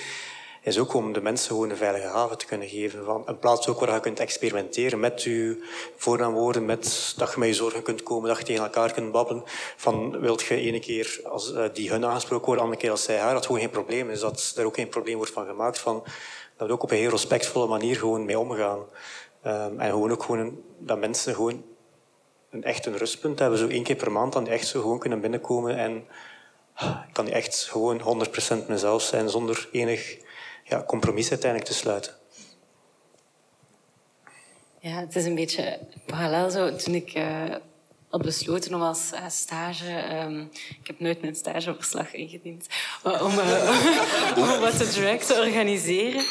is ook om de mensen gewoon een veilige haven te kunnen geven. Van een plaats ook waar je kunt experimenteren met je voornaamwoorden, met, dat je met je zorgen kunt komen, dat je tegen elkaar kunt babbelen. Van, wilt je ene keer als uh, die hun aangesproken worden, andere keer als zij haar, dat gewoon geen probleem is. Dat er ook geen probleem wordt van gemaakt. Van, dat we ook op een heel respectvolle manier gewoon mee omgaan. Um, en gewoon ook gewoon dat mensen gewoon een echt een rustpunt hebben. Zo één keer per maand dan die echt zo gewoon kunnen binnenkomen en ik kan echt gewoon 100% mezelf zijn zonder enig ja, compromis uiteindelijk te sluiten. Ja, het is een beetje parallel zo. Toen ik uh, had besloten om als uh, stage... Um, ik heb nooit mijn stageverslag ingediend. Om, uh, om wat te drag te organiseren.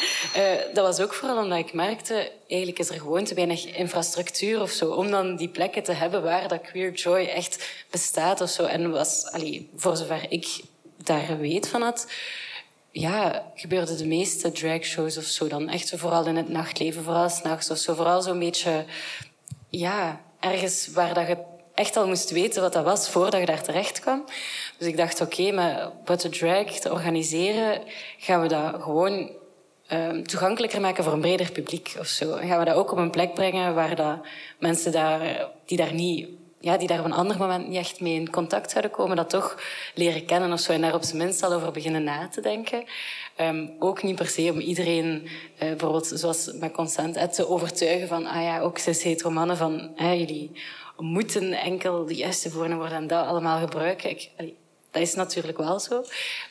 dat was ook vooral omdat ik merkte... Eigenlijk is er gewoon te weinig infrastructuur of zo. Om dan die plekken te hebben waar dat queer joy echt bestaat of zo. En was, allee, voor zover ik daar weet van had ja, gebeurde de meeste dragshows of zo dan echt vooral in het nachtleven, vooral s'nachts of zo. Vooral zo'n beetje, ja, ergens waar dat je echt al moest weten wat dat was voordat je daar terecht kwam. Dus ik dacht, oké, okay, maar wat de drag te organiseren, gaan we dat gewoon um, toegankelijker maken voor een breder publiek of zo. En gaan we dat ook op een plek brengen waar dat mensen daar, die daar niet ja, die daar op een ander moment niet echt mee in contact zouden komen, dat toch leren kennen of zo en daar op zijn minst al over beginnen na te denken. Um, ook niet per se om iedereen, uh, bijvoorbeeld zoals met Consent, te overtuigen van, ah ja, ook cis hetero mannen, van jullie moeten enkel de juiste worden en dat allemaal gebruiken. Ik, dat is natuurlijk wel zo.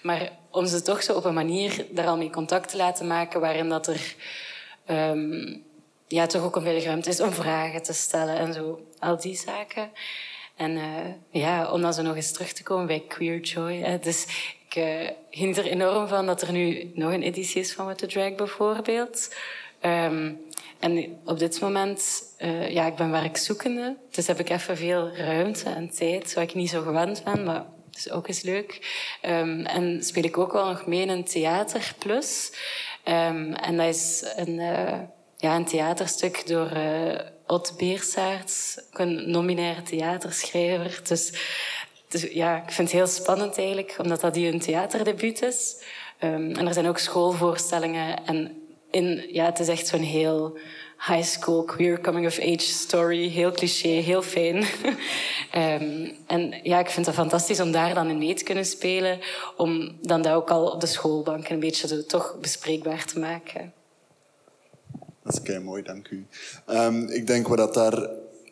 Maar om ze toch zo op een manier daar al mee contact te laten maken waarin dat er... Um, ja, toch ook een veilige ruimte is om vragen te stellen en zo. Al die zaken. En uh, ja, om dan zo nog eens terug te komen bij Queer Joy. Dus ik uh, geniet er enorm van dat er nu nog een editie is van What the Drag bijvoorbeeld. Um, en op dit moment, uh, ja, ik ben werkzoekende. Dus heb ik even veel ruimte en tijd, wat ik niet zo gewend ben. Maar dat is ook eens leuk. Um, en speel ik ook wel nog mee in een Theater Plus. Um, en dat is een ja, een theaterstuk door uh, Ot Beersaerts, een nominaire theaterschrijver. Dus, dus, ja, ik vind het heel spannend eigenlijk, omdat dat die een theaterdebuut is. Um, en er zijn ook schoolvoorstellingen. En in, ja, het is echt zo'n heel high school queer coming of age story. Heel cliché, heel fijn. um, en ja, ik vind het fantastisch om daar dan in mee te kunnen spelen. Om dan dat ook al op de schoolbank een beetje toch bespreekbaar te maken. Dat is kei mooi, dank u. Um, ik denk wat dat daar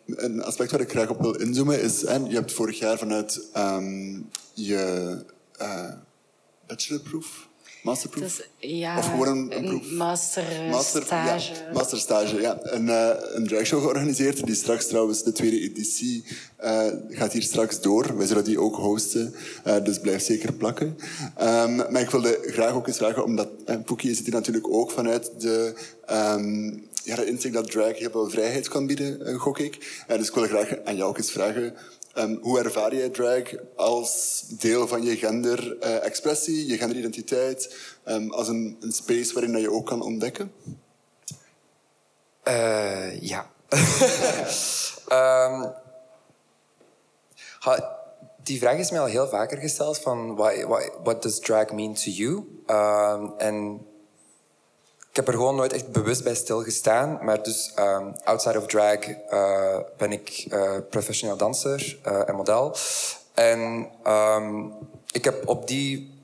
een aspect waar ik graag op wil inzoomen is, hè, je hebt vorig jaar vanuit um, je uh, bachelorproef Masterproef? Dus, ja, of gewoon een, een proef? Master, master stage. Ja, masterstage, ja. Een, uh, een dragshow georganiseerd, die straks trouwens, de tweede editie, uh, gaat hier straks door. Wij zullen die ook hosten, uh, dus blijf zeker plakken. Um, maar ik wilde graag ook eens vragen, omdat uh, Poekie zit hier natuurlijk ook vanuit de... Um, ja, de inzicht dat drag heel veel vrijheid kan bieden, gok ik. dus ik wil graag aan jou ook eens vragen Um, hoe ervaar jij drag als deel van je genderexpressie, je genderidentiteit, um, als een, een, space waarin je ook kan ontdekken? Uh, ja. Ha, die vraag is mij al heel vaker gesteld van why, what does drag mean to you? Ehm, ik heb er gewoon nooit echt bewust bij stilgestaan. Maar dus ehm, outside of drag eh, ben ik uh, professioneel danser uh, en model. En ehm, ik heb op die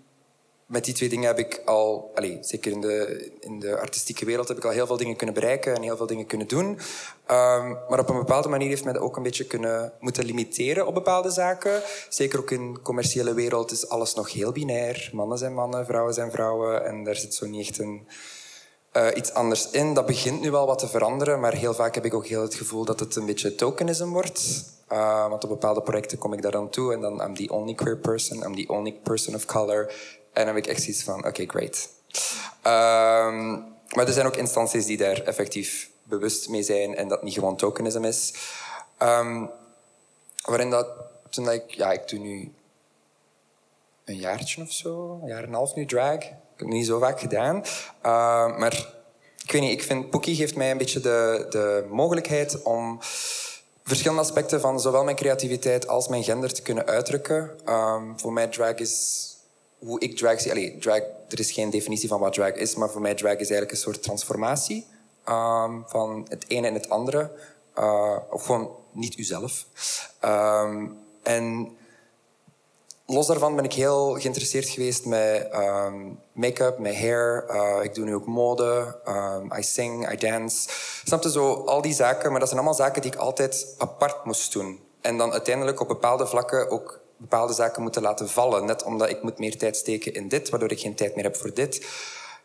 met die twee dingen heb ik al, allez, zeker in de, in de artistieke wereld, heb ik al heel veel dingen kunnen bereiken en heel veel dingen kunnen doen. Um, maar op een bepaalde manier heeft mij dat ook een beetje kunnen moeten limiteren op bepaalde zaken. Zeker ook in de commerciële wereld is alles nog heel binair. Mannen zijn mannen, vrouwen zijn vrouwen. En daar zit zo niet echt een, uh, iets anders in. Dat begint nu wel wat te veranderen, maar heel vaak heb ik ook heel het gevoel dat het een beetje tokenism wordt. Uh, want op bepaalde projecten kom ik daar dan toe en dan I'm the only queer person, I'm the only person of color. En dan heb ik echt zoiets van, oké, great. Um, maar er zijn ook instanties die daar effectief bewust mee zijn en dat niet gewoon tokenism is. Um, waarin dat, toen ik, ja, ik doe nu een jaartje of zo, een jaar en een half nu drag. Ik heb het niet zo vaak gedaan. Uh, maar ik weet niet, ik vind Pookie geeft mij een beetje de, de mogelijkheid om verschillende aspecten van zowel mijn creativiteit als mijn gender te kunnen uitdrukken. Um, voor mij drag is hoe ik drag zie. Allee, drag, er is geen definitie van wat drag is, maar voor mij drag is eigenlijk een soort transformatie um, van het ene en het andere. Uh, of gewoon niet uzelf. Um, en los daarvan ben ik heel geïnteresseerd geweest met um, make-up, met hair. Uh, ik doe nu ook mode. Um, I sing, I dance. Snap je zo? Al die zaken. Maar dat zijn allemaal zaken die ik altijd apart moest doen. En dan uiteindelijk op bepaalde vlakken ook bepaalde zaken moeten laten vallen. Net omdat ik moet meer tijd steken in dit, waardoor ik geen tijd meer heb voor dit.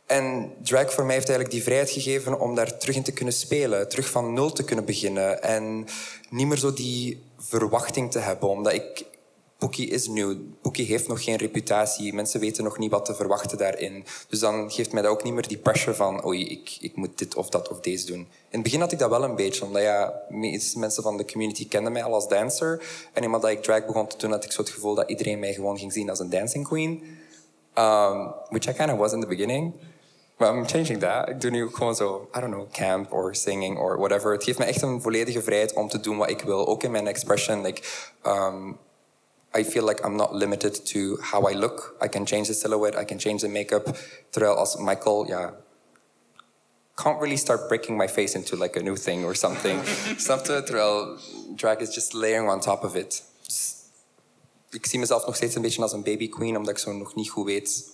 En drag voor mij heeft eigenlijk die vrijheid gegeven om daar terug in te kunnen spelen. Terug van nul te kunnen beginnen. En niet meer zo die verwachting te hebben. Omdat ik Pookie is nieuw. Pookie heeft nog geen reputatie. Mensen weten nog niet wat te verwachten daarin. Dus dan geeft mij dat ook niet meer die pressure van... oei, ik, ik moet dit of dat of deze doen. In het begin had ik dat wel een beetje. Omdat ja, meeste mensen van de community kenden mij al als dancer. En eenmaal dat ik drag begon te doen, had ik zo het gevoel dat iedereen mij gewoon ging zien als een dancing queen. Um, which I kind of was in the beginning. But I'm changing that. Ik doe nu ook gewoon zo, I don't know, camp or singing or whatever. Het geeft me echt een volledige vrijheid om te doen wat ik wil. Ook in mijn expression. Like, um, I feel like I'm not limited to how I look. I can change the silhouette, I can change the makeup. Terwijl als Michael, ja, can't really start breaking my face into like a new thing or something. Snap je? Terwijl drag is just layering on top of it. Dus ik zie mezelf nog steeds een beetje als een baby queen, omdat ik zo nog niet goed weet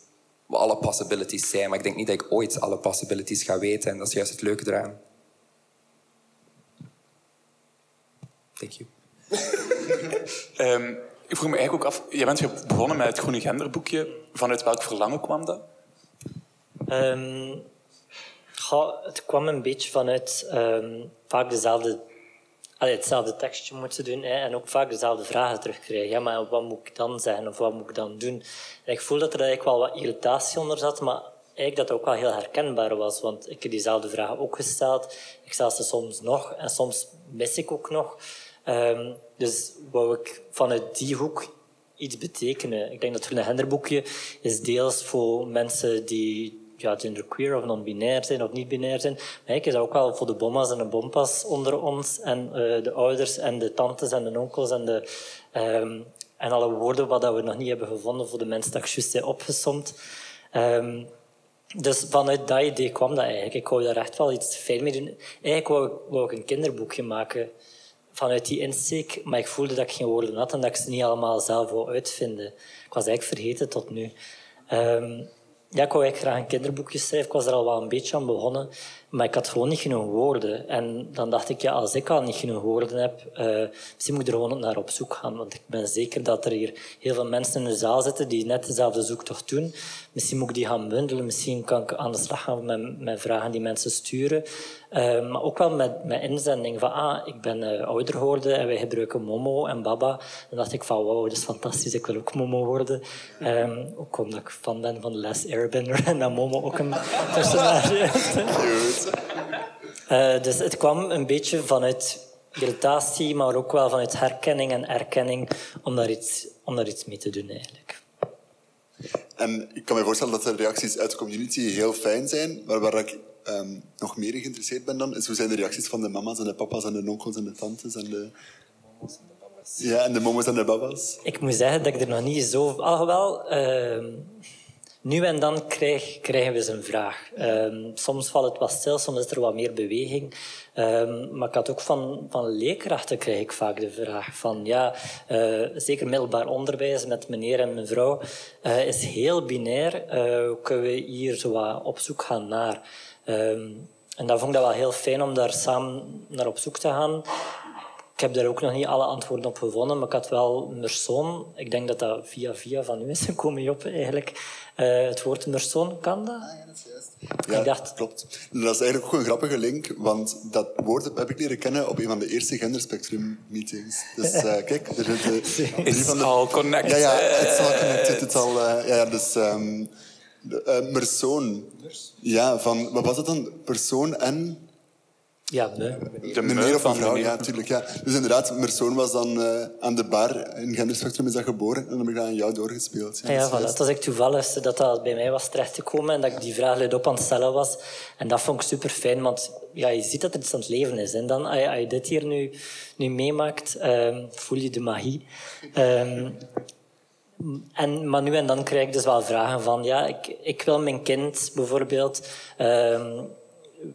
wat alle possibilities zijn. Maar ik denk niet dat ik ooit alle possibilities ga weten. En dat is juist het leuke eraan. Thank you. um, ik vroeg me eigenlijk ook af, je bent begonnen met het Groene Genderboekje. Vanuit welk verlangen kwam dat? Um, het kwam een beetje vanuit um, vaak dezelfde, allee, hetzelfde tekstje moeten doen en ook vaak dezelfde vragen terugkrijgen. Ja, maar wat moet ik dan zeggen of wat moet ik dan doen? En ik voel dat er eigenlijk wel wat irritatie onder zat, maar eigenlijk dat het ook wel heel herkenbaar was. Want ik heb diezelfde vragen ook gesteld. Ik stel ze soms nog en soms mis ik ook nog. Um, dus wou ik vanuit die hoek iets betekenen. Ik denk dat het een genderboekje is deels voor mensen die ja, genderqueer of non-binair zijn of niet-binair zijn. Maar ik is dat ook wel voor de bomma's en de bompas onder ons en uh, de ouders en de tantes en de onkels en, de, um, en alle woorden wat we nog niet hebben gevonden voor de mensen dat juist heb opgesomd. Um, dus vanuit dat idee kwam dat eigenlijk. Ik wou daar echt wel iets fijn mee doen. Eigenlijk wou wou ik een kinderboekje maken vanuit die insteek, maar ik voelde dat ik geen woorden had en dat ik ze niet allemaal zelf wou uitvinden. Ik was eigenlijk vergeten tot nu. Um, ja, ik wou eigenlijk graag een kinderboekje schrijven. Ik was er al wel een beetje aan begonnen. Maar ik had gewoon niet genoeg woorden. En dan dacht ik, ja, als ik al niet genoeg woorden heb, uh, misschien moet ik er gewoon naar op zoek gaan. Want ik ben zeker dat er hier heel veel mensen in de zaal zitten die net dezelfde zoektocht doen. Misschien moet ik die gaan bundelen. Misschien kan ik aan de slag gaan met, vragen die mensen sturen. Uh, maar ook wel met, inzending van, ah, ik ben uh, ouder geworden en wij gebruiken Momo en Baba. Dan dacht ik van, wow, dat is fantastisch, ik wil ook Momo worden. Um, ook omdat ik fan ben van The Last Airbender en Momo ook een personage is. Uh, dus het kwam een beetje vanuit irritatie, maar ook wel vanuit herkenning en erkenning om daar iets, om daar iets mee te doen eigenlijk. En ik kan me voorstellen dat de reacties uit de community heel fijn zijn, maar waar ik um, nog meer geïnteresseerd ben dan, is hoe zijn de reacties van de mama's en de papa's en de onkels en de tantes en de... Ja, en de momo's en de babas? Ik moet zeggen dat ik er nog niet zo... Alhoewel, ehm nu en dan krijg, krijgen we eens een vraag. Ehm, soms valt het wat stil, soms is er wat meer beweging. Ehm, maar ik had ook van, van leerkrachten ik vaak de vraag van... Ja, eh, zeker middelbaar onderwijs met meneer en mevrouw eh, is heel binair. Hoe kunnen we hier zo wat op zoek gaan naar... Ehm, en dat vond ik dat wel heel fijn om daar samen naar op zoek te gaan. Ik heb daar ook nog niet alle antwoorden op gevonden, maar ik had wel Mersoon. Ik denk dat dat via via van u is gekomen, op eigenlijk. Uh, het woord Mersoon, kan dat? Ah, ja, dat is juist. Ja, ik dacht... klopt. Dat is eigenlijk ook een grappige link, want dat woord heb ik leren kennen op een van de eerste genderspectrum-meetings. Dus uh, kijk, er zitten uh, drie van de... all connected. Ja, ja, het is al connected. Het is al, uh, ja, dus... Um, uh, persoon. Ja, van... Wat was het dan? Persoon en... Ja, me. De meneer of mevrouw, ja, natuurlijk. Ja. Dus inderdaad, Mersoon was dan uh, aan de bar. In Genderspectrum is dat geboren. En dan heb ik dat aan jou doorgespeeld. Ja, ja, voilà. Het was ik toevallig dat dat bij mij was terechtgekomen en dat ik die vraag luid op aan het stellen was. En dat vond ik super fijn, want ja, je ziet dat er iets aan het leven is. En dan, als je, als je dit hier nu, nu meemaakt, um, voel je de magie. Um, en, maar nu en dan krijg ik dus wel vragen van... Ja, ik, ik wil mijn kind bijvoorbeeld... Um,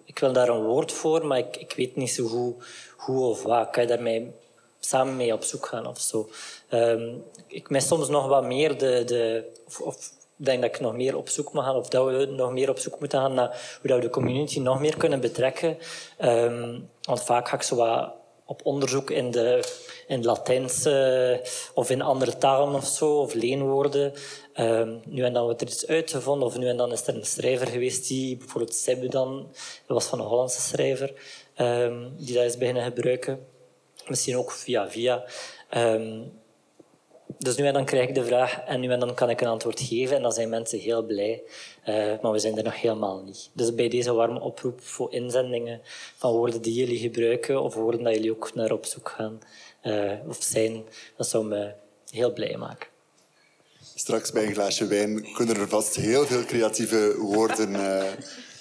ik wil daar een woord voor, maar ik, ik weet niet zo hoe, hoe of wat. Kan je daarmee samen mee op zoek gaan of zo? Um, ik mis soms nog wat meer de... de of, denk dat ik nog meer op zoek moet gaan, of dat we nog meer op zoek moeten gaan naar hoe dat we de community nog meer kunnen betrekken. Um, want vaak ga ik zo wat op onderzoek in de in Latijnse of in andere talen of zo, of leenwoorden. Um, nu en dan wordt er iets uitgevonden, of nu en dan is er een schrijver geweest die, bijvoorbeeld Sebudan, dat was van een Hollandse schrijver, um, die dat is beginnen gebruiken. Misschien ook via via. Um, dus nu en dan krijg ik de vraag en nu en dan kan ik een antwoord geven en dan zijn mensen heel blij. Uh, maar we zijn er nog helemaal niet. Dus bij deze warme oproep voor inzendingen van woorden die jullie gebruiken of woorden dat jullie ook naar op zoek gaan uh, of zijn, dat zou me heel blij maken. Straks bij een glaasje wijn kunnen er vast heel veel creatieve woorden uh,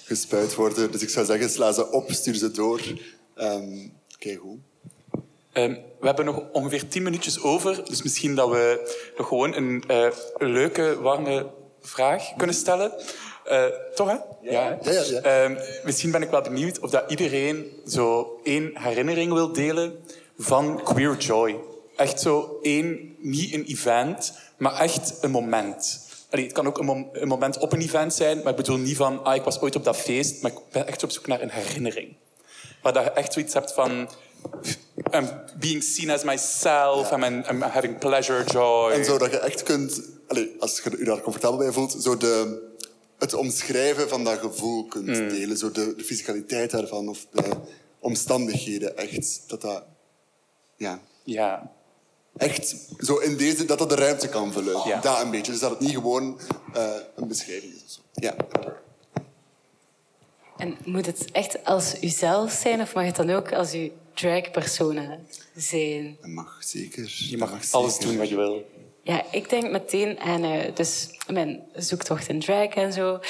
gespuit worden. Dus ik zou zeggen, sla ze op, stuur ze door. Um, Kijk hoe. Um, we hebben nog ongeveer tien minuutjes over, dus misschien dat we nog gewoon een, uh, een leuke, warme vraag kunnen stellen. Uh, toch, hè? Ja. ja, ja, ja. Um, misschien ben ik wel benieuwd of dat iedereen zo één herinnering wil delen van Queer Joy. Echt zo één, niet een event, maar echt een moment. Allee, het kan ook een, mom een, moment op een event zijn, maar ik bedoel niet van, ah, ik was ooit op dat feest, maar ik ben echt op zoek naar een herinnering. Waar dat je echt zoiets hebt van, I'm being seen as myself, ja. I'm, I'm, having pleasure, joy. En zo dat je echt kunt, als je je daar comfortabel bij voelt, zo de, het omschrijven van dat gevoel kunt mm. delen. Zo de, de fysicaliteit daarvan of de omstandigheden echt. Dat dat, ja. Ja. Echt zo in deze, dat dat de ruimte kan vullen. Ja. Dat een beetje. Dus dat het niet gewoon uh, een beschrijving is. Ja. En moet het echt als uzelf zijn of mag het dan ook als uw drag persona zijn? Dat mag zeker. Je mag, mag alles zeker. doen wat je wil. Ja, ik denk meteen aan uh, dus mijn zoektocht in drag en zo.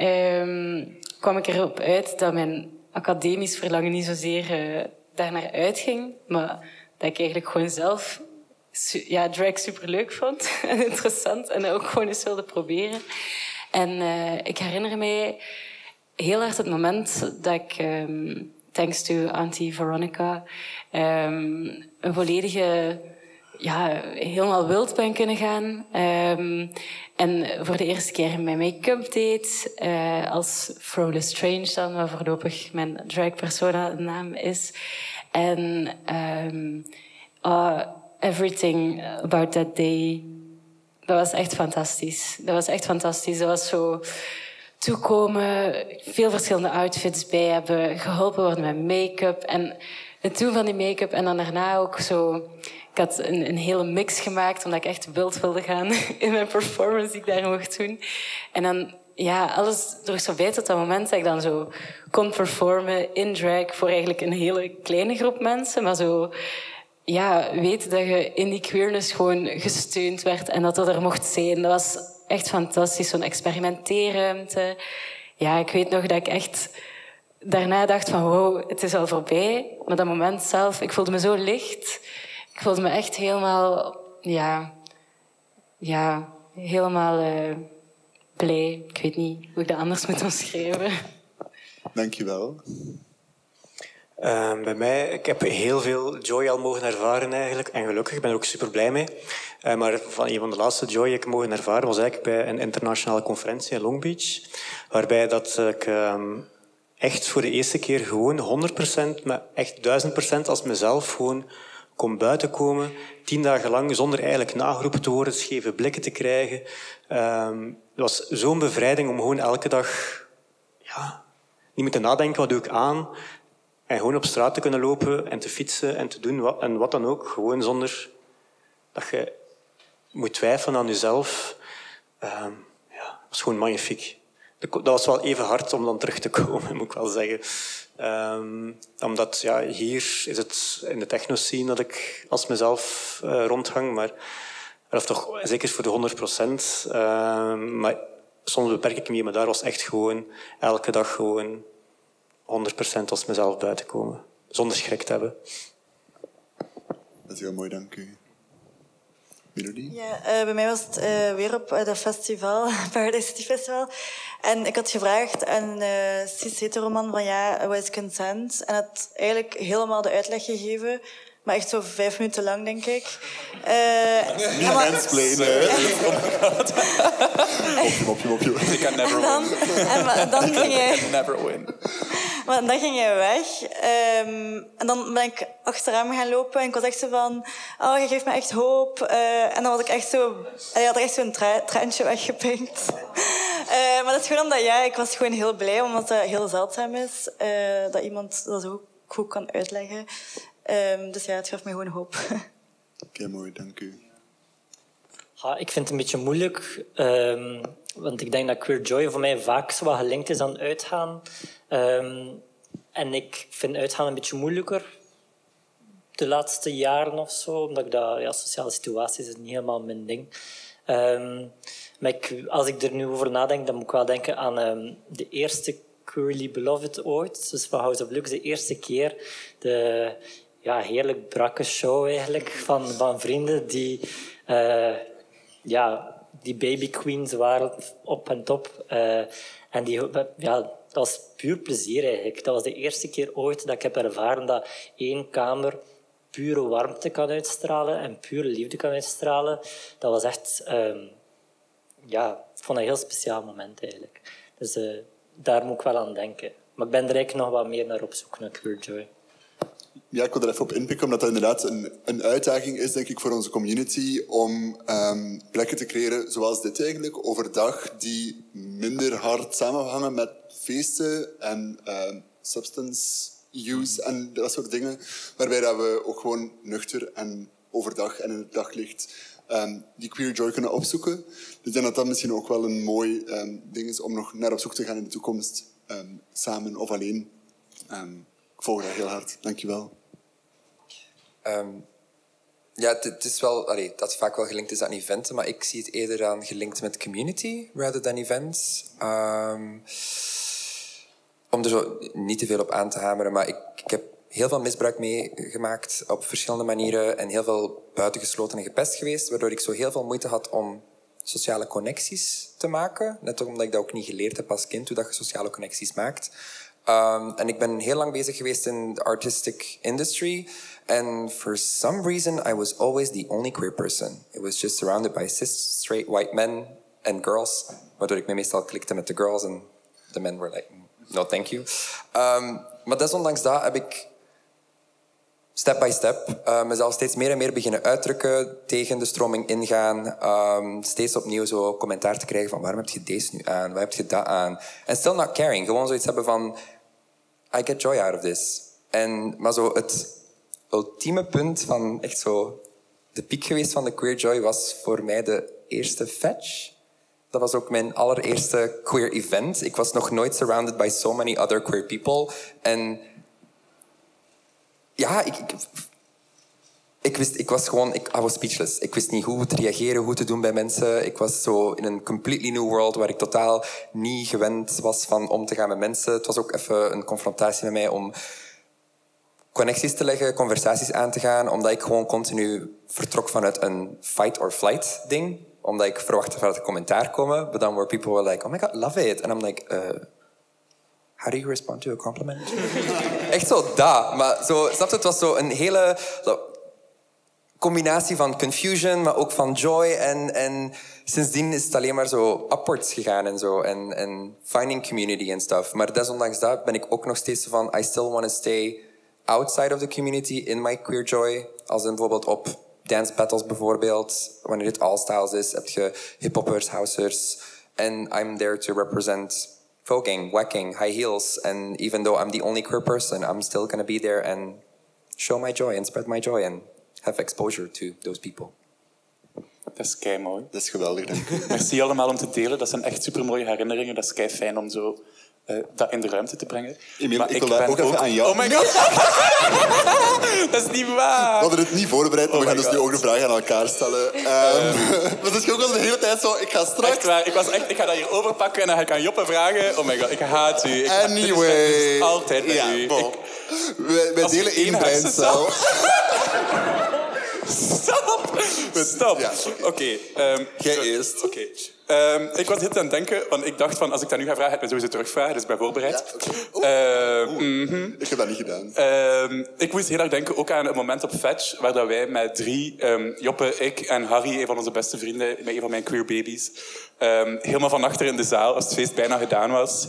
Um, kwam ik erop uit dat mijn academisch verlangen niet zozeer uh, daarnaar uitging, maar dat ik eigenlijk gewoon zelf ja, drag super leuk vond en interessant en ook gewoon eens wilde proberen. En uh, ik herinner mij heel hard het moment dat ik, um, thanks to Auntie Veronica, um, een volledige, ja, helemaal wild ben kunnen gaan. Um, en voor de eerste keer mijn make-up deed, uh, als Frola Strange dan, wat voorlopig mijn drag persona naam is. En uh, everything about that day, dat was echt fantastisch. Dat was echt fantastisch. Dat was zo toekomen, veel verschillende outfits bij hebben, geholpen worden met make-up en het doen van die make-up en dan daarna ook zo. Ik had een, een hele mix gemaakt omdat ik echt wild wilde gaan in mijn performance die ik daar mocht doen. En dan ja, alles droeg zo bij tot dat moment dat ik dan zo kon performen in drag voor eigenlijk een hele kleine groep mensen. Maar zo, ja, weten dat je in die queerness gewoon gesteund werd en dat dat er mocht zijn. Dat was echt fantastisch, zo'n experimenteerruimte. Ja, ik weet nog dat ik echt daarna dacht van wow, het is al voorbij. Maar dat moment zelf, ik voelde me zo licht. ik voelde me echt helemaal, ja, ja helemaal uh, blij. Ik weet niet hoe ik dat anders moet omschrijven. Dankjewel. Uh, bij mij, ik heb heel veel joy al mogen ervaren eigenlijk. En gelukkig, ik ben er ook super blij mee. Uh, maar van een van de laatste joy die ik mogen ervaren was eigenlijk bij een internationale conferentie in Long Beach. Waarbij dat ik um, echt voor de eerste keer gewoon 100%, maar echt 1000% als mezelf gewoon kon buiten komen. Tien dagen lang zonder eigenlijk nageroepen te worden, scheve blikken te krijgen. Um, het was zo'n bevrijding om gewoon elke dag ja, niet meer te nadenken, wat doe ik aan? En gewoon op straat te kunnen lopen en te fietsen en te doen wat, en wat dan ook. Gewoon zonder dat je moet twijfelen aan jezelf. Um, ja, was gewoon magnifiek. Dat was wel even hard om dan terug te komen, moet ik wel zeggen. Um, omdat ja, hier is het in de techno-scene dat ik als mezelf uh, rondhang. Maar of toch zeker voor de 100 procent. Uh, maar soms beperk ik me, maar daar was echt gewoon elke dag gewoon 100% als mezelf buiten komen. Zonder schrik te hebben. Dat is heel mooi, dank u. Melodie? Ja, uh, bij mij was het uh, weer op uh, dat festival, Paradise City Festival. En ik had gevraagd aan uh, cis heteroman van ja, wat is consent? En had eigenlijk helemaal de uitleg gegeven maar echt zo vijf minuten lang, denk ik. Uh, Niet mansplainen, Mopje, mopje, mopje. Ik kan never dan, win. En dan ging hij... never win. Maar dan ging hij weg. Um, en dan ben ik achteraan gaan lopen. En ik was echt zo van... Oh, je geeft me echt hoop. Uh, en dan was ik echt zo... Hij had er echt zo'n tra traantje weggepinkt. Uh, maar dat is gewoon omdat... Ja, ik was gewoon heel blij. Omdat het heel zeldzaam is. dat iemand dat zo goed kan uitleggen. Um, dus ja, het gaf me gewoon hoop. Oké, okay, mooi, dank u. Ja, ik vind het een beetje moeilijk, um, want ik denk dat Queer Joy voor mij vaak zo wat gelinkt is aan uitgaan. Um, en ik vind uitgaan een beetje moeilijker de laatste jaren of zo, omdat ik dat, ja, sociale situaties is niet helemaal mijn ding. Um, maar ik, als ik er nu over nadenk, dan moet ik wel denken aan um, de eerste Queerly Beloved ooit, dus van House of Lux, de eerste keer. De, ja, heerlijk brakke show eigenlijk van, van vrienden die, uh, ja, die baby queens waren op en top. Uh, en die, ja, dat was puur plezier eigenlijk. Dat was de eerste keer ooit dat ik heb ervaren dat één kamer pure warmte kan uitstralen en pure liefde kan uitstralen. Dat was echt, um, ja, vond een heel speciaal moment eigenlijk. Dus uh, daar moet ik wel aan denken. Maar ik ben er eigenlijk nog wat meer naar op zoek, naar Queer Joy ja, ik wil er even op inpikken, omdat dat inderdaad een, een uitdaging is, denk ik, voor onze community om um, plekken te creëren zoals dit eigenlijk, overdag, die minder hard samenhangen met feesten en um, substance use en dat soort dingen. Waarbij dat we ook gewoon nuchter en overdag en in het daglicht um, die queer joy kunnen opzoeken. Dus ik denk dat dat misschien ook wel een mooi ding is om nog naar op zoek te gaan in de toekomst, samen of alleen. Volg dat heel hard. Dankjewel. Um, ja, het, is wel, dat is vaak wel gelinkt is aan eventen, maar ik zie het eerder aan gelinkt met community rather than events. Um, om er zo niet te veel op aan te hameren, maar ik, ik heb heel veel misbruik meegemaakt op verschillende manieren en heel veel buitengesloten en gepest geweest, waardoor ik zo heel veel moeite had om sociale connecties te maken. Net omdat ik dat ook niet geleerd heb als kind, hoe dat je sociale connecties maakt. Um, en ik ben heel lang bezig geweest in de artistic industry. And for some reason, I was always the only queer person. It was just surrounded by cis, straight, white men and girls. Waardoor ik me meestal klikte met de girls en de men were like, no thank you. Um, maar desondanks dat heb ik step by step uh, mezelf steeds meer en meer beginnen uitdrukken, tegen de stroming ingaan, um, steeds opnieuw zo commentaar te krijgen van waarom heb je deze nu aan, waar heb je dat aan? En still not caring, gewoon zoiets hebben van I get joy out of this. En, maar zo het ultieme punt van echt zo de piek geweest van de queer joy was voor mij de eerste fetch. Dat was ook mijn allereerste queer event. Ik was nog nooit surrounded by so many other queer people. En ja, ik, ik, ik, wist, ik was gewoon, ik I was speechless. Ik wist niet hoe te reageren, hoe te doen bij mensen. Ik was zo in een completely new world waar ik totaal niet gewend was van om te gaan met mensen. Het was ook even een confrontatie met mij om connecties te leggen, conversaties aan te gaan, omdat ik gewoon continu vertrok vanuit een fight or flight ding. Omdat ik verwachtte dat er commentaar komen, but then were people were like, oh my god, love it. And I'm like, uh, how do you respond to a compliment? Echt zo, da. Maar zo, snap je, het was zo een hele combinatie van confusion, maar ook van joy. En, en sindsdien is het alleen maar zo upwards gegaan en zo. En, en finding community en stuff. Maar desondanks dat ben ik ook nog steeds van, I still want to stay outside of the community in my queer joy. Als in bijvoorbeeld op dance battles bijvoorbeeld. Wanneer het all styles is, heb je hiphoppers, housers. And I'm there to represent voguing, whacking, high heels. And even though I'm the only queer person, I'm still gonna be there and show my joy and spread my joy and have exposure to those people. Dat is kei mooi. Dat is geweldig. Merci allemaal om te delen. Dat zijn echt supermooie herinneringen. Dat is kei fijn om zo eh, dat in de ruimte te brengen. Emiel, Maar ik wil daar ben ook even aan jou. Oh my god! dat is niet waar! We hadden het niet voorbereid, maar Oh we gaan my dus nu ook de vraag aan elkaar stellen. Ehm maar het is ook al de hele tijd zo, ik ga straks... Echt waar. Ik, was echt, ik ga dat hier overpakken en dan ga ik aan Joppe vragen. Oh my god, ik haat u. Ik, Anyway. Altijd met Ja, u. bon. Ik- Wij, wij delen één één breincel. Stop! Stop. Ja, Oké. ehm, Jij eerst. Oké. Ehm, ik was heel aan het denken, want ik dacht van als ik dat nu ga vragen, ga ik me sowieso terugvragen, dus ik ben voorbereid. Ja, oké. Oeh. Ehm, mhm. Ik heb dat niet gedaan. Ehm, ik moest heel erg denken ook aan een moment op Fetch, waar dat wij met drie, ehm, Joppe, ik en Harry, een van onze beste vrienden, met een van mijn queer babies, ehm, helemaal van achter in de zaal, als het feest bijna gedaan was,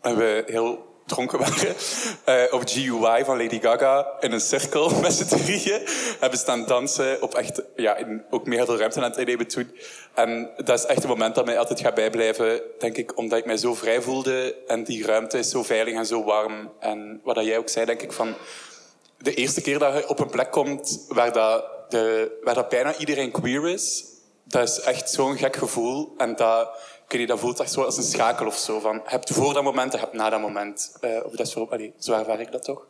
en we heel dronken waren, eh, op GUI van Lady Gaga in een cirkel met z'n drieën hebben staan dansen op echt, ja, in ook veel ruimte aan het innemen toen. En dat is echt een moment dat mij altijd gaat bijblijven, denk ik, omdat ik mij zo vrij voelde en die ruimte is zo veilig en zo warm. En wat jij ook zei, denk ik, van de eerste keer dat je op een plek komt waar, dat de, waar dat bijna iedereen queer is, dat is echt zo'n gek gevoel. En dat, ik dat voelt echt zo als een schakel of zo. Van, hebt voor dat moment en je hebt na dat moment. Eh, of dat is voor, zo ervaar ik dat toch.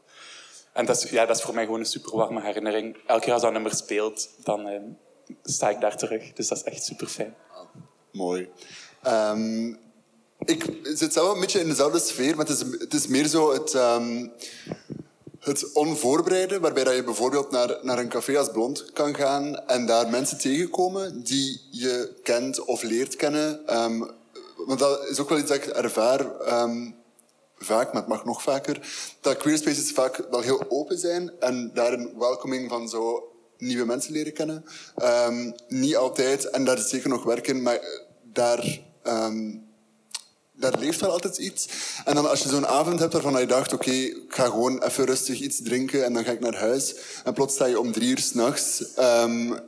En dat is, ja, dat is voor mij gewoon een super warme herinnering. Elke keer als dat nummer speelt, dan eh, sta ik daar terug. Dus dat is echt super fijn. Mooi. Ehm, ik zit zelf een beetje in dezelfde sfeer, maar het is, het is meer zo het, ehm, het onvoorbereide, waarbij dat je bijvoorbeeld naar, naar een café als Blond kan gaan en daar mensen tegenkomen die je kent of leert kennen. Ehm, want dat is ook wel iets dat ik ervaar, ehm, vaak, maar het mag nog vaker, dat queer spaces vaak wel heel open zijn en daar een welcoming van zo nieuwe mensen leren kennen. Ehm, niet altijd, en daar is zeker nog werk in, maar daar, daar leeft wel altijd iets. En dan als je zo'n avond hebt waarvan je dacht, oké, ik ga gewoon even rustig iets drinken en dan ga ik naar huis. En plots sta je om drie uur s'nachts um,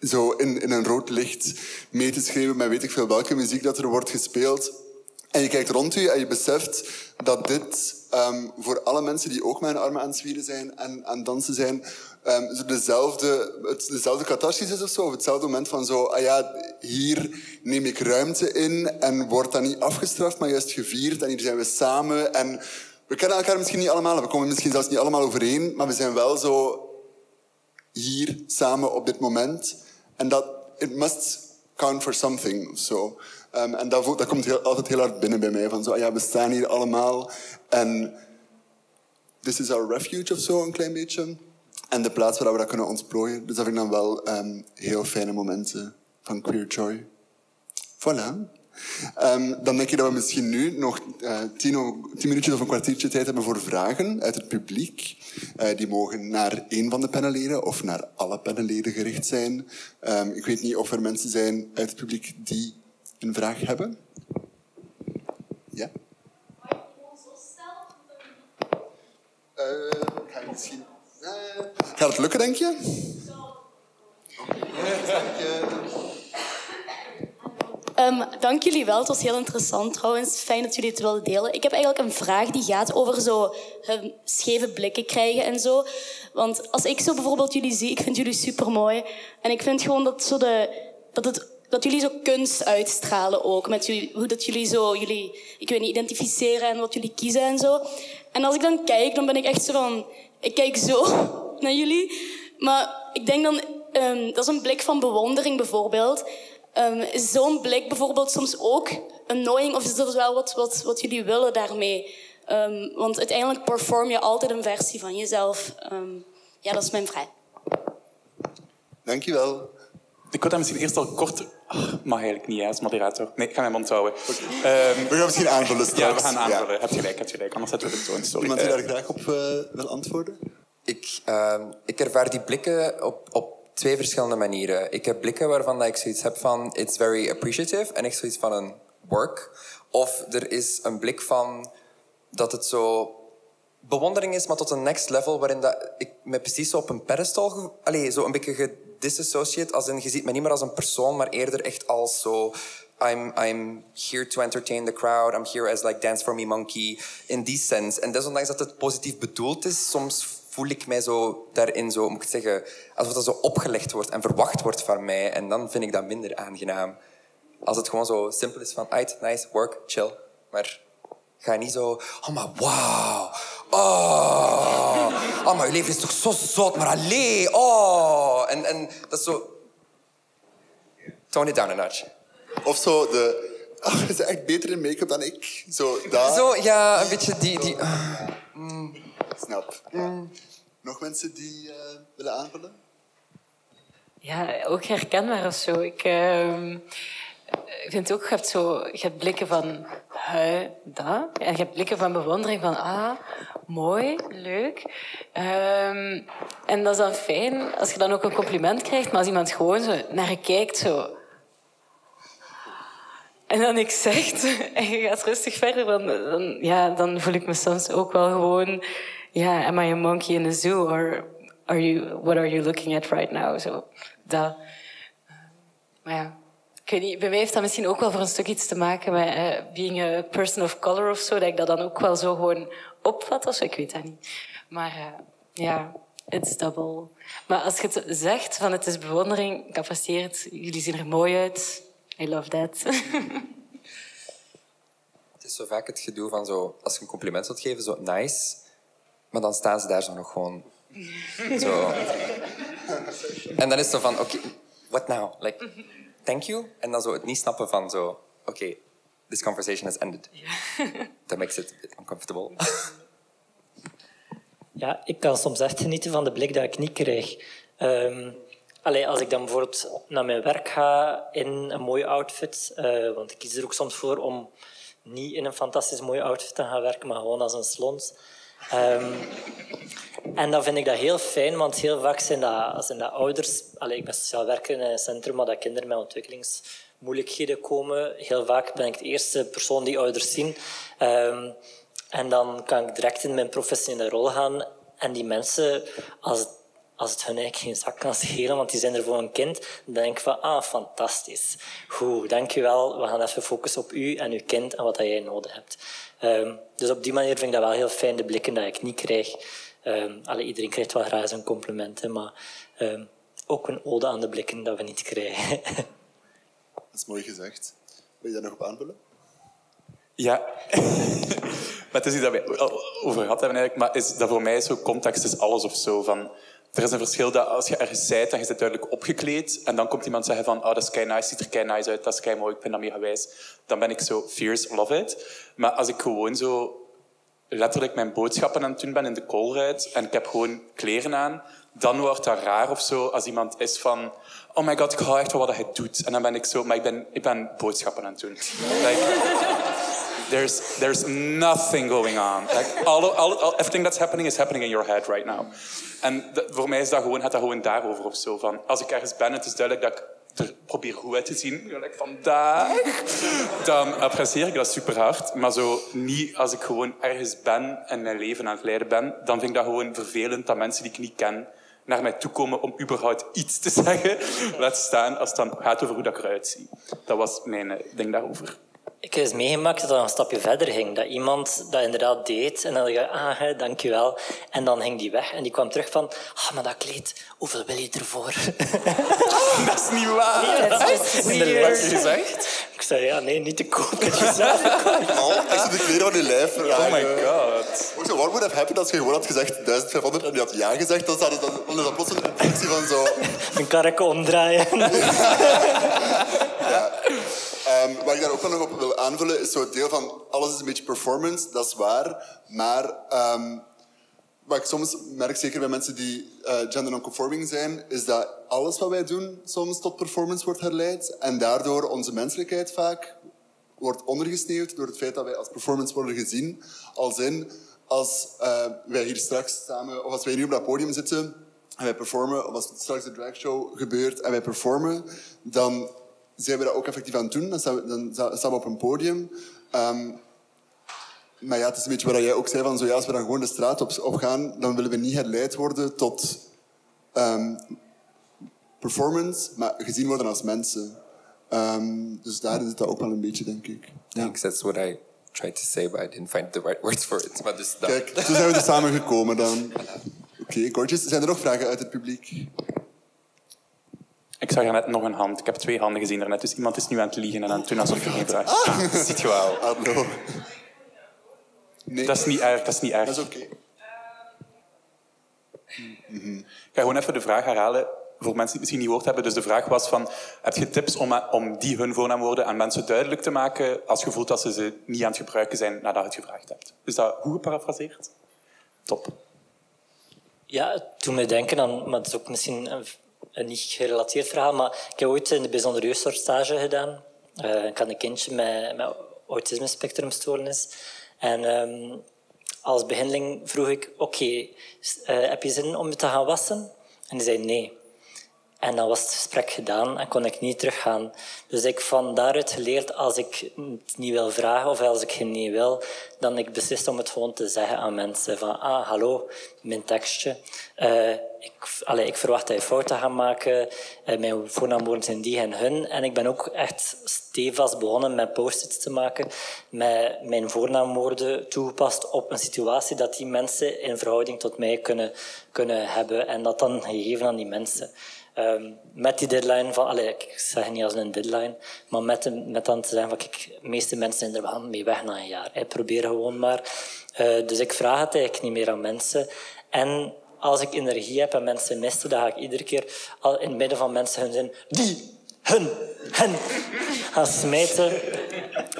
zo in, in een rood licht mee te schreeuwen met weet ik veel welke muziek dat er wordt gespeeld. En je kijkt rond je en je beseft dat dit um, voor alle mensen die ook met hun armen aan het zwieren zijn en aan het dansen zijn, zo dezelfde, het, dezelfde catharsis is of zo. Of hetzelfde moment van zo, ah ja, hier neem ik ruimte in en wordt dat niet afgestraft, maar juist gevierd. En hier zijn we samen. En we kennen elkaar misschien niet allemaal, we komen misschien zelfs niet allemaal overeen, maar we zijn wel zo hier samen op dit moment. En dat, it must count for something of zo. Um, en dat, dat komt heel, altijd heel hard binnen bij mij. Van zo, ah ja, we staan hier allemaal en this is our refuge of zo, een klein beetje. En de plaats waar we dat kunnen ontplooien. Dus dat vind ik dan wel um, heel fijne momenten van queer joy. Voilà. Um, dan denk ik dat we misschien nu nog uh, tien, tien, minuutjes of een kwartiertje tijd hebben voor vragen uit het publiek. Uh, die mogen naar één van de panelleden of naar alle panelleden gericht zijn. Um, ik weet niet of er mensen zijn uit het publiek die een vraag hebben. Ja? Uh, ga je misschien... gaat het lukken, denk je? Um, dank jullie wel. Het was heel interessant trouwens. Fijn dat jullie het willen delen. Ik heb eigenlijk een vraag die gaat over zo um, scheve blikken krijgen en zo. Want als ik zo bijvoorbeeld jullie zie, ik vind jullie super mooi. En ik vind gewoon dat, zo de, dat, het, dat jullie zo kunst uitstralen ook. Met jullie, hoe dat jullie zo, jullie, ik weet niet, identificeren en wat jullie kiezen en zo. En als ik dan kijk, dan ben ik echt zo van, ik kijk zo naar jullie. Maar ik denk dan, um, dat is een blik van bewondering bijvoorbeeld. Um, is zo'n blik bijvoorbeeld soms ook annoying? Of is dat wel wat, wat, wat jullie willen daarmee? Ehm, want uiteindelijk perform je altijd een versie van jezelf. Ehm, ja, dat is mijn vraag. Dankjewel. Ik wil dat misschien eerst al kort... Mag eigenlijk niet, hè, als moderator. Nee, ik ga mijn mond houden. Ehm, We gaan misschien aanvullen ja, we gaan aanvullen. Heb je gelijk, heb je gelijk. Anders zetten we het toon. Sorry. Iemand die Eh, daar graag op eh, wil antwoorden? Ik, ehm, ik ervaar die blikken op, op twee verschillende manieren. Ik heb blikken waarvan dat ik zoiets heb van it's very appreciative en echt zoiets van een work. Of er is een blik van dat het zo bewondering is, maar tot een next level waarin dat ik me precies zo op een pedestal, allee, zo een beetje gedisassociate, als in je ziet me niet meer als een persoon, maar eerder echt als zo I'm, I'm here to entertain the crowd, I'm here as like dance for me monkey, in die sense. En desondanks dat het positief bedoeld is, soms voel ik mij zo daarin zo, moet ik zeggen, alsof dat zo opgelegd wordt en verwacht wordt van mij. En dan vind ik dat minder aangenaam. Als het gewoon zo simpel is van, uit, nice, work, chill. Maar ga niet zo, oh maar wauw, oh, oh maar je leven is toch zo zot, maar allee, oh. En, en dat is zo, tone it down a notch. Of zo de... Je bent echt beter in make-up dan ik. Zo, daar. Zo, ja, een beetje die... die Snap. Nog mensen die eh, willen aanvullen? Ja, ook herkenbaar of zo. Ik, ehm, ik vind ook, je hebt, zo, je hebt blikken van, huh, dat. En je hebt blikken van bewondering van, ah, mooi, leuk. Ehm, en dat is dan fijn als je dan ook een compliment krijgt, maar als iemand gewoon zo naar je kijkt, zo... En dan niks zegt en je gaat rustig verder, dan, dan, ja, dan voel ik me soms ook wel gewoon... Ja, am I a monkey in a zoo? Or are you, what are you looking at right now? Zo, dat. Maar ja, ik weet niet, bij mij heeft dat misschien ook wel voor een stuk iets te maken met eh, being a person of color of zo, dat ik dat dan ook wel zo gewoon opvat of zo. Ik weet dat niet. Maar eh, ja, it's double. Maar als je het zegt van het is bewondering, capaciteert, jullie zien er mooi uit. I love that. Het is zo vaak het gedoe van zo, als je een compliment wilt geven, zo nice, maar dan staan ze daar zo nog gewoon zo. En dan is het zo van, oké, what now? Like, thank you? En dan zo het niet snappen van zo, oké, this conversation has ended. That makes it a bit uncomfortable. Ja, ik kan soms echt genieten van de blik dat ik niet krijg. Ehm, allee, als ik dan bijvoorbeeld naar mijn werk ga in een mooie outfit, eh, want ik kies er ook soms voor om niet in een fantastisch mooie outfit te gaan werken, maar gewoon als een slons. Ehm, en dan vind ik dat heel fijn, want heel vaak zijn dat, zijn dat ouders... Allee, ik ben sociaal werker in een centrum waar dat kinderen met ontwikkelingsmoeilijkheden komen. Heel vaak ben ik de eerste persoon die ouders zien. Ehm, en dan kan ik direct in mijn professionele rol gaan. En die mensen, als het, als het hun eigenlijk geen zak kan schelen, want die zijn er voor een kind, dan denk ik van, ah, fantastisch. Goed, dankjewel. We gaan even focussen op u en uw kind en wat dat jij nodig hebt. Ehm, dus op die manier vind ik dat wel heel fijn, de blikken dat ik niet krijg. Ehm allee, iedereen krijgt wel graag zijn complimenten, maar ehm, ook een ode aan de blikken dat we niet krijgen. Dat is mooi gezegd. Wil je daar nog op aanvullen? Ja. maar het is iets dat al over gehad hebben eigenlijk, maar is dat voor mij is zo context is alles of zo. Van, er is een verschil dat als je ergens zijt en je zit duidelijk opgekleed en dan komt iemand zeggen van oh, dat is kei nice, ziet er kei nice uit, dat is kei mooi, ik vind dat mega wijs. Dan ben ik zo fierce, love it. Maar als ik gewoon zo letterlijk mijn boodschappen aan het doen ben in de koolruit en ik heb gewoon kleren aan, dan wordt dat raar of zo als iemand is van oh my god, ik hou echt van wat hij doet. En dan ben ik zo, maar ik ben, ik ben boodschappen aan het doen. Like, there's, there's nothing going on. Like, all, all, everything that's happening is happening in your head right now. En de- voor mij is dat gewoon, gaat dat gewoon daarover of zo. Van, als ik ergens ben, het is duidelijk dat ik er probeer goed uit te zien, gelijk vandaag, dan apprecieer ik dat super hard. Maar zo niet als ik gewoon ergens ben en mijn leven aan het leiden ben, dan vind ik dat gewoon vervelend dat mensen die ik niet ken naar mij toe komen om überhaupt iets te zeggen. Laat staan als het dan gaat over hoe dat ik eruit zie. Dat was mijn eh, ding daarover. Ik heb eens meegemaakt dat dat een stapje verder ging. Dat iemand dat inderdaad deed en dan dacht ik, ah, hè, dankjewel. En dan ging die weg en die kwam terug van, ah, maar dat kleed, hoeveel wil je ervoor? Dat is niet waar. Nee, dat is weird. gezegd. Ik zei, ja, nee, niet te koop. Ik zelf gekocht. Oh, echt zo de kleren van je lijf. Oh my god. Ook zo, what would have happened als je gewoon had gezegd 1500 en die had ja gezegd, dan zou dan, dan is dat plots een infectie van zo... Een karretje omdraaien. Ehm, Ehm, wat ik daar ook nog op wil aanvullen, is zo het deel van alles is een beetje performance, dat is waar. Maar ehm, wat ik soms merk, zeker bij mensen die eh, gender non-conforming zijn, is dat alles wat wij doen soms tot performance wordt herleid. En daardoor onze menselijkheid vaak wordt ondergesneeuwd door het feit dat wij als performance worden gezien. Als in, als eh, wij hier straks samen, of als wij nu op dat podium zitten en wij performen, of als straks de dragshow gebeurt en wij performen, dan zijn we dat ook effectief aan het doen. Dan staan we, dan staan we op een podium. Ehm, maar ja, het is een beetje wat jij ook zei, van zo, ja, als we dan gewoon de straat op, op gaan, dan willen we niet herleid worden tot ehm, performance, maar gezien worden als mensen. Ehm, dus daar zit dat ook wel een beetje, denk ik. Thanks, that's what I tried to say, but I didn't find the right words for it. Maar dus. Kijk, toen zijn we er samen gekomen dan. Oké, gorgeous. Zijn er nog vragen uit het publiek? Ik zag er net nog een hand. Ik heb twee handen gezien daarnet. Dus iemand is nu aan het liegen en aan het doen alsof je geen vraag Ah, ziet je wel. Hallo. Nee. Dat is niet erg, dat is niet erg. Dat is oké. Ik ga gewoon even de vraag herhalen voor mensen die het misschien niet gehoord hebben. Dus de vraag was van, heb je tips om, om die hun voornaamwoorden aan mensen duidelijk te maken als je voelt dat ze ze niet aan het gebruiken zijn nadat je het gevraagd hebt? Is dat goed geparafraseerd? Top. Ja, het doet me denken aan, maar het is ook misschien een, een niet gerelateerd verhaal, maar ik heb ooit in de bijzondere jeugdzorg stage gedaan. Uh, ik had een kindje met, met autisme-spectrumstoornis. En ehm, als behandeling vroeg ik, oké, eh, heb je zin om te gaan wassen? En die zei nee. En dan was het gesprek gedaan en kon ik niet teruggaan. Dus ik van daaruit geleerd, als ik het niet wil vragen of als ik het niet wil, dan ik beslist om het gewoon te zeggen aan mensen. Van, ah, hallo, mijn tekstje. Uh, ik, ik verwacht dat je fouten gaat maken. Uh, mijn voornaamwoorden zijn die en hun. En ik ben ook echt stevast begonnen met post-its te maken. Met mijn voornaamwoorden toegepast op een situatie dat die mensen in verhouding tot mij kunnen, kunnen hebben. En dat dan gegeven aan die mensen. Um, met die deadline van, ik zeg niet als een deadline, maar met, met dan te zeggen van, de meeste mensen zijn er wel mee weg na een jaar. Hè. Probeer gewoon maar. Uh, dus ik vraag het eigenlijk niet meer aan mensen. En als ik energie heb en mensen misten, dan ga ik iedere keer al in het midden van mensen hun zin, die, hun, hen, gaan smijten.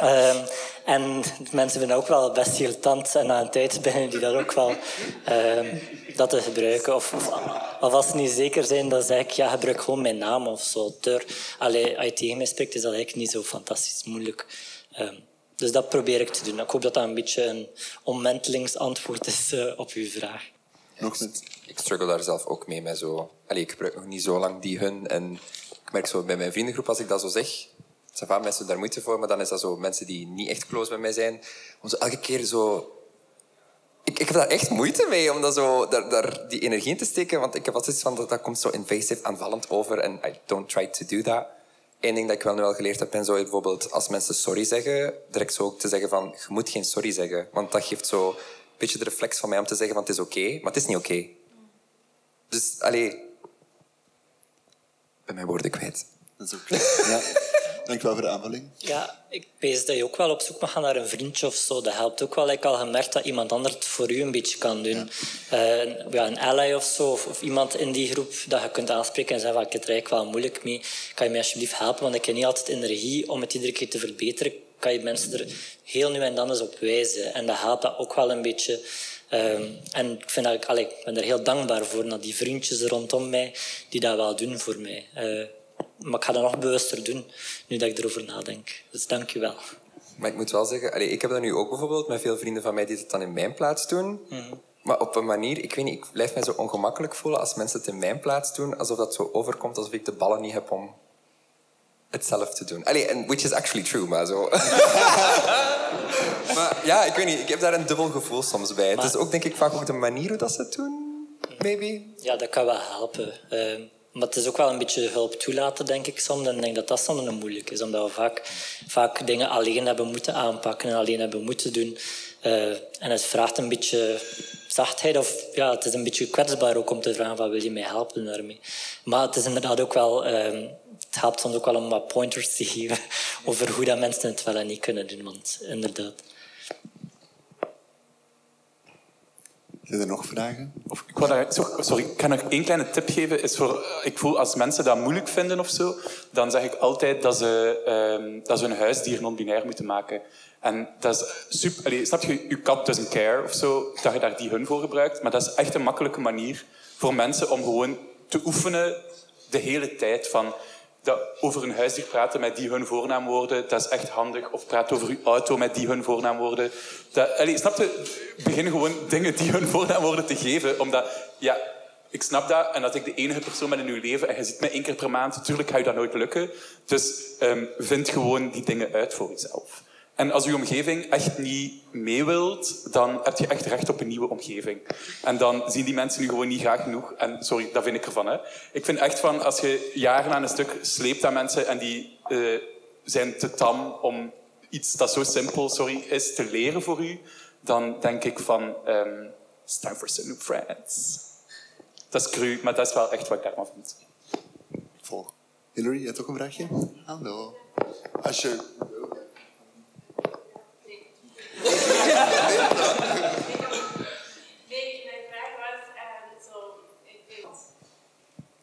Um, en mensen vinden ook wel best irritant en na een tijd beginnen die dat ook wel um, dat te gebruiken. Of, of, of, als ze niet zeker zijn, dan zeg ik, ja, gebruik gewoon mijn naam of zo. Ter, allee, als je tegen mij spreekt, is dat eigenlijk niet zo fantastisch moeilijk. Um, dus dat probeer ik te doen. Ik hoop dat dat een beetje een ommentelingsantwoord is uh, op uw vraag. Nog niet. Ik struggle daar zelf ook mee. Met zo... Allee, ik gebruik nog niet zo lang die hun. En ik merk zo bij mijn vriendengroep, als ik dat zo zeg, van mensen daar moeite voor, maar dan is dat zo mensen die niet echt close met mij zijn. Om zo elke keer zo... Ik, ik heb daar echt moeite mee om dat zo, daar, daar die energie in te steken, want ik heb altijd van dat, dat komt zo invasive, aanvallend over en I don't try to do that. Eén ding dat ik wel nu wel geleerd heb, en zo bijvoorbeeld als mensen sorry zeggen, direct zo ook te zeggen van, je moet geen sorry zeggen. Want dat geeft zo een beetje de reflex van mij om te zeggen van, het is oké, maar het is niet oké. Dus, allee... Ben mijn woorden kwijt. Dat is. Okay. Ja. Dank wel voor de aanvulling. Ja, ik pees dat je ook wel op zoek mag gaan naar een vriendje of zo. Dat helpt ook wel. Ik al gemerkt dat iemand anders het voor u een beetje kan doen. Ja. Uh, ja, een ally of zo, of, of, iemand in die groep dat je kunt aanspreken en zeggen van, ik heb het eigenlijk wel moeilijk mee. Kan je mij alsjeblieft helpen? Want ik heb niet altijd energie om het iedere keer te verbeteren. Kan je mensen er heel nu en dan eens op wijzen. En dat helpt dat ook wel een beetje... Um, en ik, vind dat, allee, ik ben er heel dankbaar voor, naar die vriendjes rondom mij, die dat wel doen voor mij. Uh, maar ik ga dat nog bewuster doen, nu dat ik erover nadenk. Dus dank je wel. Maar ik moet wel zeggen, allee, ik heb dat nu ook bijvoorbeeld met veel vrienden van mij die het dan in mijn plaats doen. Mm. Maar op een manier, ik weet niet, ik blijf mij zo ongemakkelijk voelen als mensen het in mijn plaats doen, alsof dat zo overkomt alsof ik de ballen niet heb om het zelf te doen. Allee, and, which is actually true, maar zo. maar ja, ik weet niet, ik heb daar een dubbel gevoel soms bij. Maar... Het is ook denk ik vaak ook de manier hoe dat ze het doen, maybe. Ja, dat kan wel helpen. Uh, maar het is ook wel een beetje hulp toelaten, denk ik soms. En ik denk dat dat soms een moeilijk is, omdat we vaak, vaak dingen alleen hebben moeten aanpakken en alleen hebben moeten doen. Uh, en het vraagt een beetje zachtheid, of ja, het is een beetje kwetsbaar ook om te vragen van wil je mij helpen daarmee. Maar het is inderdaad ook wel, uh, het helpt soms ook wel om wat pointers te geven over hoe dat mensen het wel en niet kunnen doen, want inderdaad. Zijn er nog vragen? Of, ik wou daar, sorry, ik kan nog één kleine tip geven. Is voor, ik voel als mensen dat moeilijk vinden of zo, dan zeg ik altijd dat ze, um, dat ze hun huisdier non-binair moeten maken. En dat is super. Allee, snap je, je kat doesn't care of zo, dat je daar die hun voor gebruikt. Maar dat is echt een makkelijke manier voor mensen om gewoon te oefenen de hele tijd van dat over een huisdier praten met die hun voornaamwoorden, dat is echt handig. Of praat over uw auto met die hun voornaamwoorden. Dat, allez, snap je? Begin gewoon dingen die hun voornaamwoorden te geven. Omdat, ja, ik snap dat. En dat ik de enige persoon ben in uw leven en je ziet mij één keer per maand. Natuurlijk ga je dat nooit lukken. Dus um, vind gewoon die dingen uit voor jezelf. En als je omgeving echt niet mee wilt, dan heb je echt recht op een nieuwe omgeving. En dan zien die mensen nu gewoon niet graag genoeg. En sorry, dat vind ik ervan. Hè. Ik vind echt van, als je jaren aan een stuk sleept aan mensen en die uh, zijn te tam om iets dat zo simpel sorry, is te leren voor u, dan denk ik van, um, it's time for some new friends. Dat is cru, maar dat is wel echt wat ik daarvan vind. Volg. Hillary, je hebt ook een vraagje? Hallo. Als je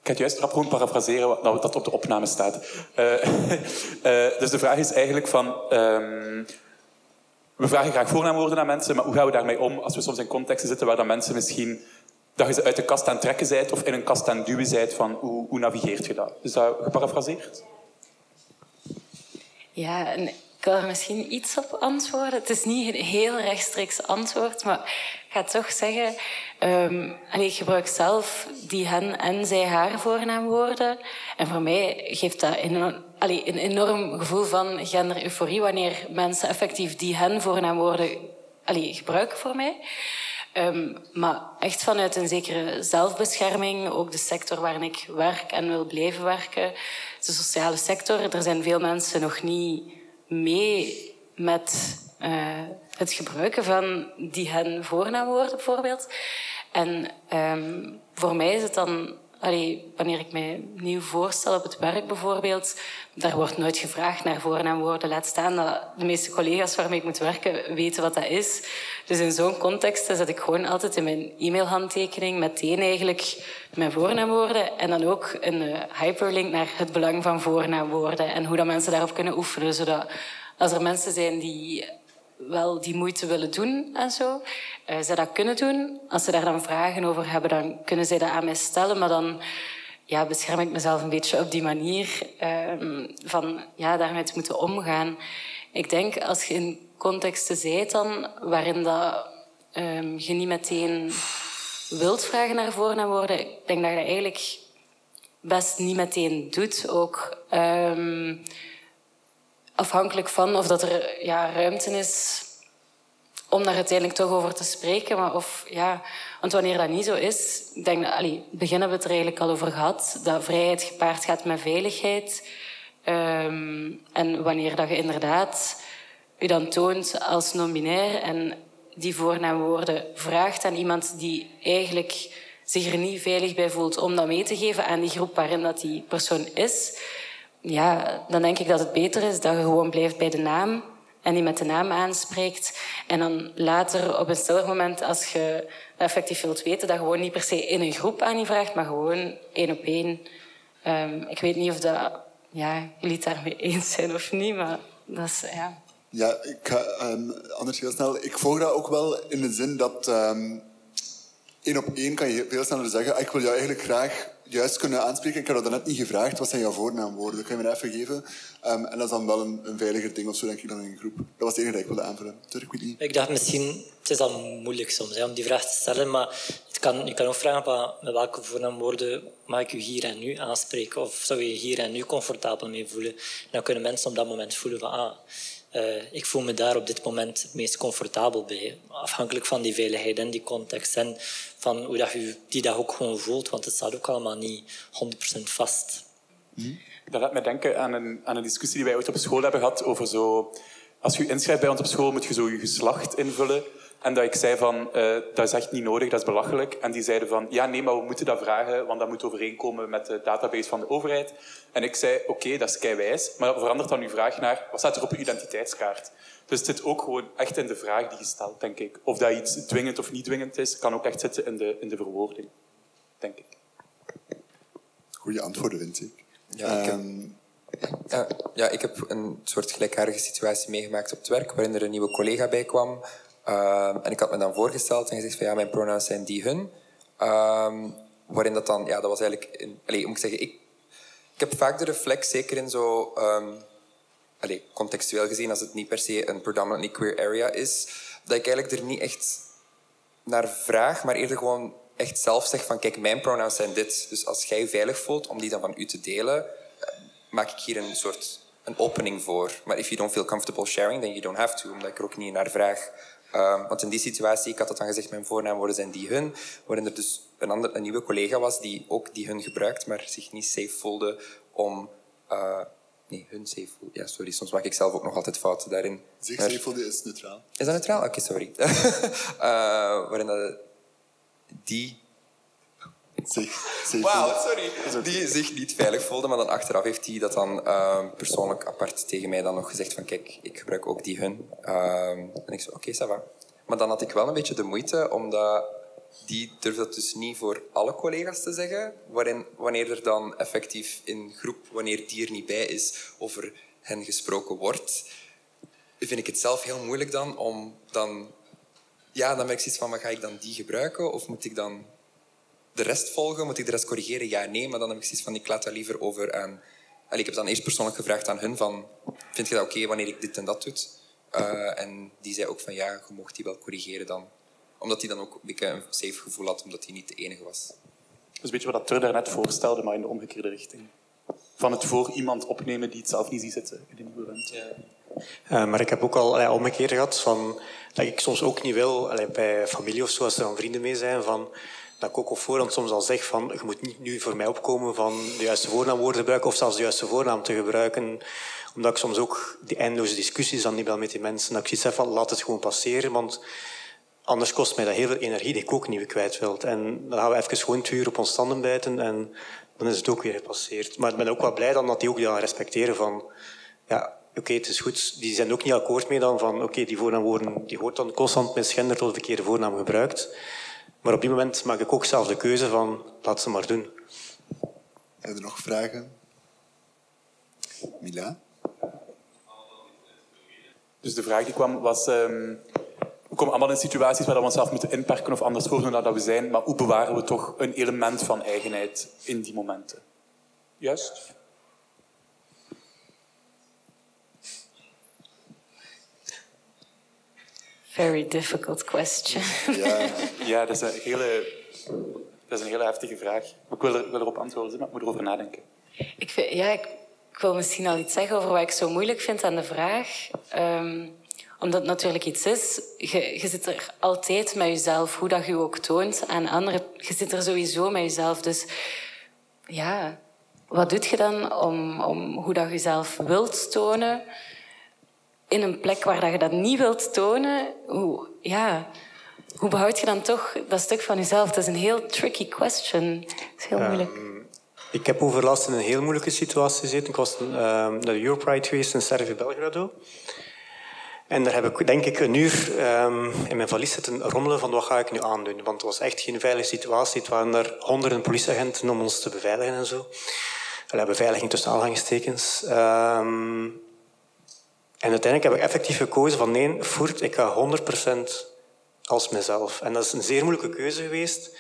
Ik ga het juist rap gewoon parafraseren wat dat op de opname staat. Uh, uh, dus de vraag is eigenlijk van... Um, we vragen graag voornaamwoorden aan mensen, maar hoe gaan we daarmee om als we soms in contexten zitten waar dan mensen misschien... dat je uit de kast aan het trekken bent of in een kast aan het duwen bent van hoe, hoe navigeert je dat? Is dat geparafraseerd? Ja, ik wil er misschien iets op antwoorden. Het is niet een heel rechtstreeks antwoord, maar ik ga toch zeggen... Um, ik gebruik zelf die hen en zij haar voornaamwoorden. En voor mij geeft dat een, enorm gevoel van gender-euforie wanneer mensen effectief die hen voornaamwoorden gebruiken voor mij. Um, maar echt vanuit een zekere zelfbescherming, ook de sector waarin ik werk en wil blijven werken, de sociale sector. Er zijn veel mensen nog niet mee met uh, het gebruiken van die hen voornaamwoorden bijvoorbeeld. En um, voor mij is het dan, allee, wanneer ik mij nieuw voorstel op het werk bijvoorbeeld, daar wordt nooit gevraagd naar voornaamwoorden. Laat staan dat de meeste collega's waarmee ik moet werken weten wat dat is. Dus in zo'n context zet ik gewoon altijd in mijn e-mailhandtekening meteen eigenlijk mijn voornaamwoorden en dan ook een uh, hyperlink naar het belang van voornaamwoorden en hoe dat mensen daarop kunnen oefenen, zodat als er mensen zijn die wel die moeite willen doen en zo, uh, zij dat kunnen doen. Als ze daar dan vragen over hebben, dan kunnen zij dat aan mij stellen, maar dan ja, bescherm ik mezelf een beetje op die manier uh, van ja, daarmee te moeten omgaan. Ik denk als je in contexten zijt dan waarin dat, um, je niet meteen wilt vragen naar voornaamwoorden, ik denk dat je dat eigenlijk best niet meteen doet ook. Um, afhankelijk van of dat er ja, ruimte is om daar uiteindelijk toch over te spreken. Maar of, ja, want wanneer dat niet zo is, ik denk dat, allee, we het er eigenlijk al over gehad, dat vrijheid gepaard gaat met veiligheid. Um, en wanneer dat je inderdaad je dan toont als non-binair en die voornaamwoorden vraagt aan iemand die eigenlijk zich er niet veilig bij voelt om dat mee te geven aan die groep waarin dat die persoon is, ja, dan denk ik dat het beter is dat je gewoon blijft bij de naam en die met de naam aanspreekt. En dan later, op een stiller moment, als je effectief wilt weten, dat gewoon niet per se in een groep aan je vraagt, maar gewoon één op één. Um, ik weet niet of dat, ja, jullie het daarmee eens zijn of niet, maar dat is, ja. Ja, ik um, anders heel snel. Ik volg dat ook wel in de zin dat um, één op één kan je veel sneller zeggen, ah, ik wil jou eigenlijk graag juist kunnen aanspreken. Ik had dat net niet gevraagd. Wat zijn jouw voornaamwoorden? Kan je me even geven. Um, en dat is dan wel een, een, veiliger ding of zo, denk ik, dan in een groep. Dat was het enige dat ik wilde aanvullen. Turk, ik, dacht misschien... Het is al moeilijk soms hè, om die vraag te stellen, maar het kan, je kan ook vragen met welke voornaamwoorden mag ik u hier en nu aanspreken? Of zou je hier en nu comfortabel mee voelen? dan kunnen mensen op dat moment voelen van... Ah, uh, ik voel me daar op dit moment het meest comfortabel bij. Afhankelijk van die veiligheid en die context. En van hoe dat je die dag ook gewoon voelt. Want het staat ook allemaal niet 100% vast. Hmm. Dat laat me denken aan een, een discussie die wij ooit op school hebben gehad over zo... Als je inschrijft bij ons op school, moet je zo je geslacht invullen. En dat ik zei van, eh, dat is echt niet nodig, dat is belachelijk. En die zeiden van, ja nee, maar we moeten dat vragen, want dat moet overeenkomen met de database van de overheid. En ik zei, oké, dat is keiwijs, maar verandert dan uw vraag naar, wat staat er op uw identiteitskaart? Dus het zit ook gewoon echt in de vraag die je stelt, denk ik. Of dat iets dwingend of niet dwingend is, kan ook echt zitten in de, in de verwoording, denk ik. Goeie antwoorden, vind ik. Ja, ik heb, Ehm, ja, ja, ik heb een soort gelijkaardige situatie meegemaakt op het werk, waarin er een nieuwe collega bij kwam. Ehm, en ik had me dan voorgesteld en gezegd van ja, mijn pronouns zijn die, hun. Ehm, waarin dat dan, ja, dat was eigenlijk... In, allez, moet ik zeggen, ik, ik heb vaak de reflex, zeker in zo... ehm, allez, contextueel gezien, als het niet per se een predominantly queer area is, dat ik eigenlijk er niet echt naar vraag, maar eerder gewoon echt zelf zeg van kijk, mijn pronouns zijn dit. Dus als jij je veilig voelt om die dan van u te delen, maak ik hier een soort een opening voor. Maar if you don't feel comfortable sharing, then you don't have to, omdat ik er ook niet naar vraag. Ehm, want in die situatie, ik had dat dan gezegd, mijn voornaamwoorden zijn die hun, waarin er dus een, ander, een nieuwe collega was die ook die hun gebruikt, maar zich niet safe voelde om... eh, nee, hun safe voelde. Ja, sorry, soms maak ik zelf ook nog altijd fouten daarin. Zich Maar- safe voelde is neutraal. is dat neutraal? Oké, sorry. Eh, waarin dat die... Zich sorry. Die zich niet veilig voelde, maar dan achteraf heeft hij dat dan eh, persoonlijk apart tegen mij dan nog gezegd van kijk, ik gebruik ook die hun. Ehm, en ik zei, oké, ça va. Maar dan had ik wel een beetje de moeite, omdat die durfde dat dus niet voor alle collega's te zeggen, waarin, wanneer er dan effectief in groep, wanneer die er niet bij is, over hen gesproken wordt, vind ik het zelf heel moeilijk dan om dan... Ja, dan ben ik zoiets van, maar ga ik dan die gebruiken? Of moet ik dan de rest volgen? Moet ik de rest corrigeren? Ja, nee. Maar dan heb ik zoiets van, ik laat dat liever over aan... Allee, ik heb dan eerst persoonlijk gevraagd aan hun van... Vind je dat oké wanneer ik dit en dat doe? Eh, en die zei ook van, ja, je mocht die wel corrigeren dan. Omdat hij dan ook een beetje een safe gevoel had, omdat hij niet de enige was. Dat is een beetje wat Tur daarnet voorstelde, maar in de omgekeerde richting. Van het voor iemand opnemen die het zelf niet ziet zitten in de nieuwe ruimte. Eh, maar ik heb ook al allee, omgekeerd gehad van, dat ik soms ook niet wil, allee, bij familie of zo, als er dan vrienden mee zijn, van, dat ik ook op voorhand soms al zeg van je moet niet nu voor mij opkomen van de juiste voornaamwoorden gebruiken of zelfs de juiste voornaam te gebruiken. Omdat ik soms ook die eindeloze discussies dan niet wel met die mensen, dat ik zoiets heb van laat het gewoon passeren, want anders kost mij dat heel veel energie die ik ook niet meer kwijt wil. En dan gaan we even gewoon twee uur op ons tanden bijten en dan is het ook weer gepasseerd. Maar ik ben ook wel blij dan dat die ook dat respecteren van ja, oké, het is goed. Die zijn ook niet akkoord mee dan van oké, die voornaamwoorden die wordt dan constant misgenderd of de verkeerde voornaam gebruikt. Maar op die moment maak ik ook zelf de keuze van laat ze maar doen. Zijn er nog vragen? Mila? Dus de vraag die kwam was... ehm, we komen allemaal in situaties waar we onszelf moeten inperken of anders voordoen dan dat we zijn, maar hoe bewaren we toch een element van eigenheid in die momenten? Juist? Very difficult question. Ja, Ja, dat is een hele, dat is een hele heftige vraag. Ik wil, er, wil erop antwoorden, maar ik moet erover nadenken. Ik, vind- ja, ik, ik wil misschien al iets zeggen over wat ik zo moeilijk vind aan de vraag. Ehm, omdat het natuurlijk iets is. Je, je zit er altijd met jezelf, hoe dat je ook toont aan anderen. Je zit er sowieso met jezelf. Dus ja, wat doe je dan om, om hoe dat je jezelf wilt tonen in een plek waar dat je dat niet wilt tonen? Hoe, ja, hoe behoud je dan toch dat stuk van jezelf? Dat is een heel tricky question. Dat is heel moeilijk. Ik heb overlast in een heel moeilijke situatie gezeten. Ik was ehm, naar de Europride geweest in Servië Belgrado. En daar heb ik denk ik een uur ehm, in mijn valies zitten rommelen van wat ga ik nu aandoen. Want het was echt geen veilige situatie. Het waren er honderden politieagenten om ons te beveiligen en zo. Allee, beveiliging tussen aanhalingstekens. Ehm, en uiteindelijk heb ik effectief gekozen van nee, voert, ik ga 100% als mezelf. En dat is een zeer moeilijke keuze geweest.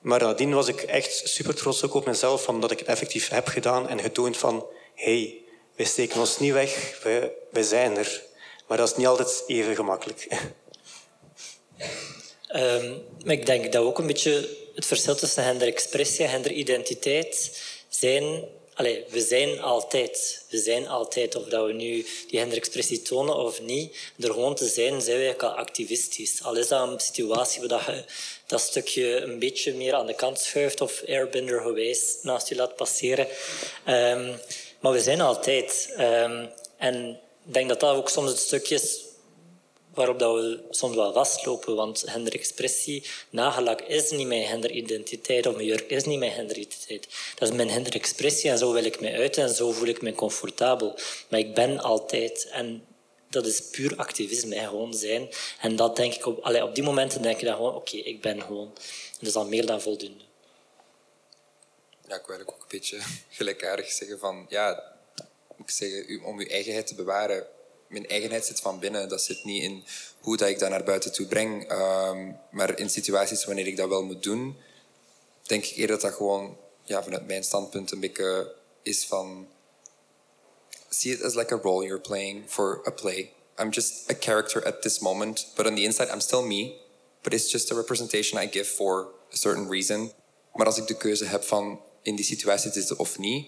Maar nadien was ik echt super trots ook op mezelf, van dat ik het effectief heb gedaan en getoond van hey, wij steken ons niet weg, wij, wij zijn er. Maar dat is niet altijd even gemakkelijk. Ehm, ik denk dat ook een beetje het verschil tussen genderexpressie en genderidentiteit zijn... Allee, we zijn altijd. We zijn altijd. Of dat we nu die genderexpressie tonen of niet. Door gewoon te zijn, zijn eigenlijk al activistisch. Al is dat een situatie waar je dat stukje een beetje meer aan de kant schuift of airbender gewijs naast je laat passeren. Ehm, maar we zijn altijd. Ehm, en ik denk dat dat ook soms het stukje is waarop dat we soms wel vastlopen. Want genderexpressie, nagelak is niet mijn genderidentiteit of mijn jurk is niet mijn genderidentiteit. Dat is mijn genderexpressie en zo wil ik mij uiten en zo voel ik me comfortabel. Maar ik ben altijd en dat is puur activisme en gewoon zijn. En dat denk ik op, allee, op die momenten denk ik dan gewoon, oké, ik ben gewoon. Dat is dan meer dan voldoende. Ja, ik wil ook een beetje gelijkaardig zeggen van, ja, ik zeg, om je eigenheid te bewaren, mijn eigenheid zit van binnen. Dat zit niet in hoe dat ik dat naar buiten toe breng. Ehm, maar in situaties wanneer ik dat wel moet doen, denk ik eerder dat dat gewoon ja, vanuit mijn standpunt een beetje is van... See it as like a role you're playing for a play. I'm just a character at this moment, but on the inside I'm still me. But it's just a representation I give for a certain reason. Maar als ik de keuze heb van in die situatie te zitten of niet,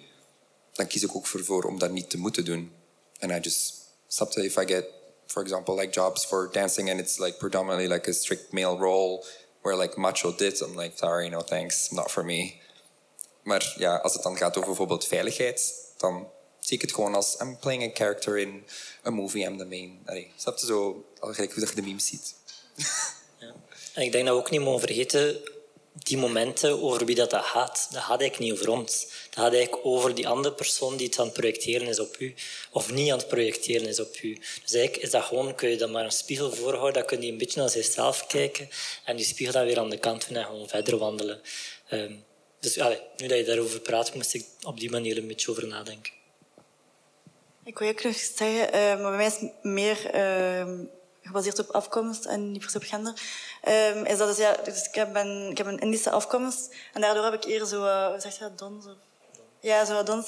dan kies ik ook voor om dat niet te moeten doen. And I just Sometimes if I get, for example, like jobs for dancing and it's like predominantly like a strict male role where like macho dit, I'm like, sorry, no thanks, not for me. Maar ja, als het dan gaat over bijvoorbeeld veiligheid, dan zie ik het gewoon als I'm playing a character in a movie, I'm the main. Allee, snap je zo, al gelijk de memes ziet. Ja. En ik denk dat we ook niet mogen vergeten die momenten over wie dat, dat gaat, dat gaat eigenlijk niet over ons. Dat gaat eigenlijk over die andere persoon die het aan het projecteren is op u. Of niet aan het projecteren is op u. Dus eigenlijk is dat gewoon, kun je dan maar een spiegel voorhouden, dan kun je een beetje naar zichzelf kijken en die spiegel dan weer aan de kant doen en gewoon verder wandelen. Um, dus nu dat je daarover praat, moest ik op die manier een beetje over nadenken. Ik wil ook nog zeggen, uh, maar bij mij is meer uh, gebaseerd op afkomst en niet per se op gender, um, is dat dus, ja, dus ik, ben, ik heb een Indische afkomst en daardoor heb ik eerder zo, uh, hoe zeg je dat, dons? Of, ja, zo wat dons.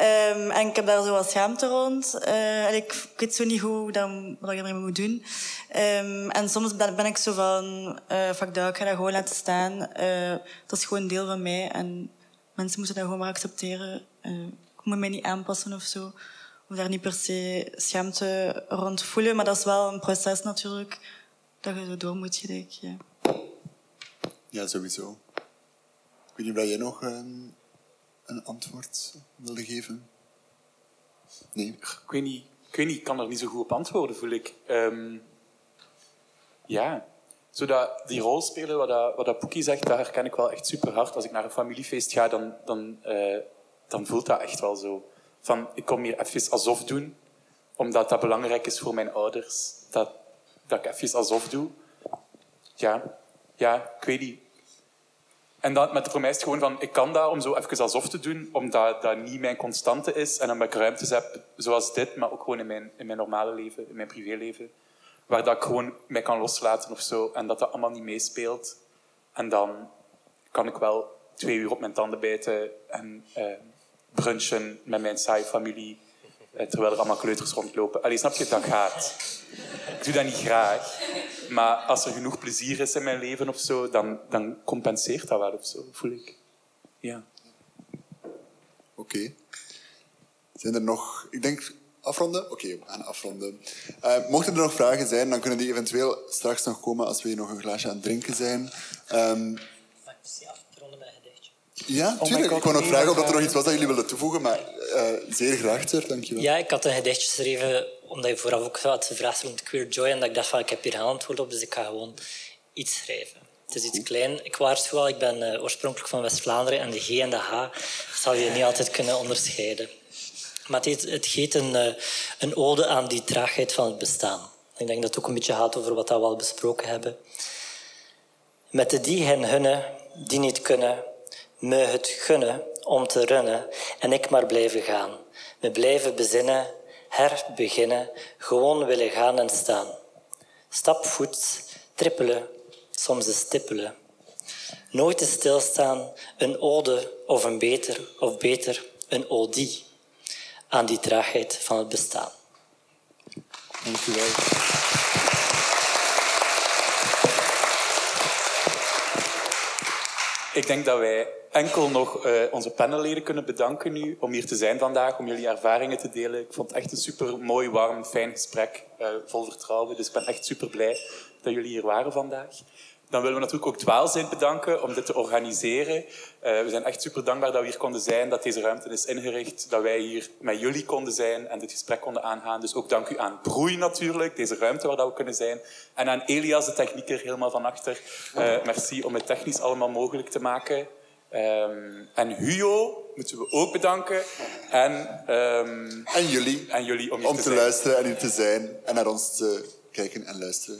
Um, en ik heb daar zo wat schaamte rond. Uh, en ik, ik, weet zo niet hoe, dan, wat ik ermee moet doen. Um, en soms ben, ben, ik zo van, uh, fuck dat, ik ga dat gewoon laten staan. Uh, dat is gewoon een deel van mij en mensen moeten dat gewoon maar accepteren. Ik moet mij niet aanpassen of zo of daar niet per se schaamte rond voelen. Maar dat is wel een proces natuurlijk dat je zo door moet, denk Ja, ja sowieso. Ik weet niet of jij nog een, een antwoord wilde geven. Nee. Ik weet, niet, ik weet niet, ik kan er niet zo goed op antwoorden, voel ik. Um, ja, zodat die rol spelen, wat, dat, wat dat Poekie zegt, dat herken ik wel echt super hard. Als ik naar een familiefeest ga, dan, dan, uh, dan voelt dat echt wel zo van ik kom hier even alsof doen, omdat dat belangrijk is voor mijn ouders, dat, dat ik even alsof doe. Ja, ja, ik weet niet. En dat, met voor mij is het gewoon van, ik kan dat om zo even alsof te doen, omdat dat niet mijn constante is en dan ik ruimtes heb zoals dit, maar ook gewoon in mijn, in mijn normale leven, in mijn privéleven, waar dat ik gewoon mij kan loslaten of zo en dat dat allemaal niet meespeelt. En dan kan ik wel twee uur op mijn tanden bijten en eh, brunchen met mijn saaie familie, eh, terwijl er allemaal kleuters rondlopen. Allee, snap je, dat gaat. Ik doe dat niet graag. Maar als er genoeg plezier is in mijn leven of zo, dan, dan compenseert dat wel of zo, voel ik. Ja. Oké. Zijn er nog... Ik denk afronden? Oké, we gaan afronden. Uh, mochten er nog vragen zijn, dan kunnen die eventueel straks nog komen als we hier nog een glaasje aan het drinken zijn. Um, ja, oh tuurlijk. ik wou nog vragen of er nog iets was dat jullie wilden toevoegen, maar uh, zeer graag, sir. Dankjewel. Ja, ik had een gedichtje geschreven, omdat je vooraf ook had gevraagd rond queer joy, en dat ik dacht van, ik heb hier geen antwoord op, dus ik ga gewoon iets schrijven. Het is iets klein. Ik waarschuw wel, ik ben uh, oorspronkelijk van West-Vlaanderen en de G en de H zal je niet altijd kunnen onderscheiden. Maar het, het geeft een, uh, een ode aan die traagheid van het bestaan. Ik denk dat het ook een beetje gaat over wat we al besproken hebben. Met de die hen hunne, die niet kunnen, me het gunnen om te runnen en ik maar blijven gaan. Me blijven bezinnen, herbeginnen, gewoon willen gaan en staan. Stapvoets, trippelen, soms eens. Nooit te stilstaan, een ode of een beter, of beter, een odie aan die traagheid van het bestaan. Dank u wel. Ik denk dat wij enkel nog uh, onze panelleden kunnen bedanken nu om hier te zijn vandaag, om jullie ervaringen te delen. Ik vond het echt een super mooi, warm, fijn gesprek, uh, vol vertrouwen. Dus ik ben echt super blij dat jullie hier waren vandaag. Dan willen we natuurlijk ook Dwaalzin bedanken om dit te organiseren. Eh, we zijn echt super dankbaar dat we hier konden zijn, dat deze ruimte is ingericht, dat wij hier met jullie konden zijn en dit gesprek konden aangaan. Dus ook dank u aan Broei natuurlijk, deze ruimte waar dat we kunnen zijn. En aan Elias, de technieker, helemaal van achter. Merci om het technisch allemaal mogelijk te maken. Um, en Hugo moeten we ook bedanken. En, um, en jullie. En jullie om, om te, te luisteren en hier te zijn en naar ons te kijken en luisteren.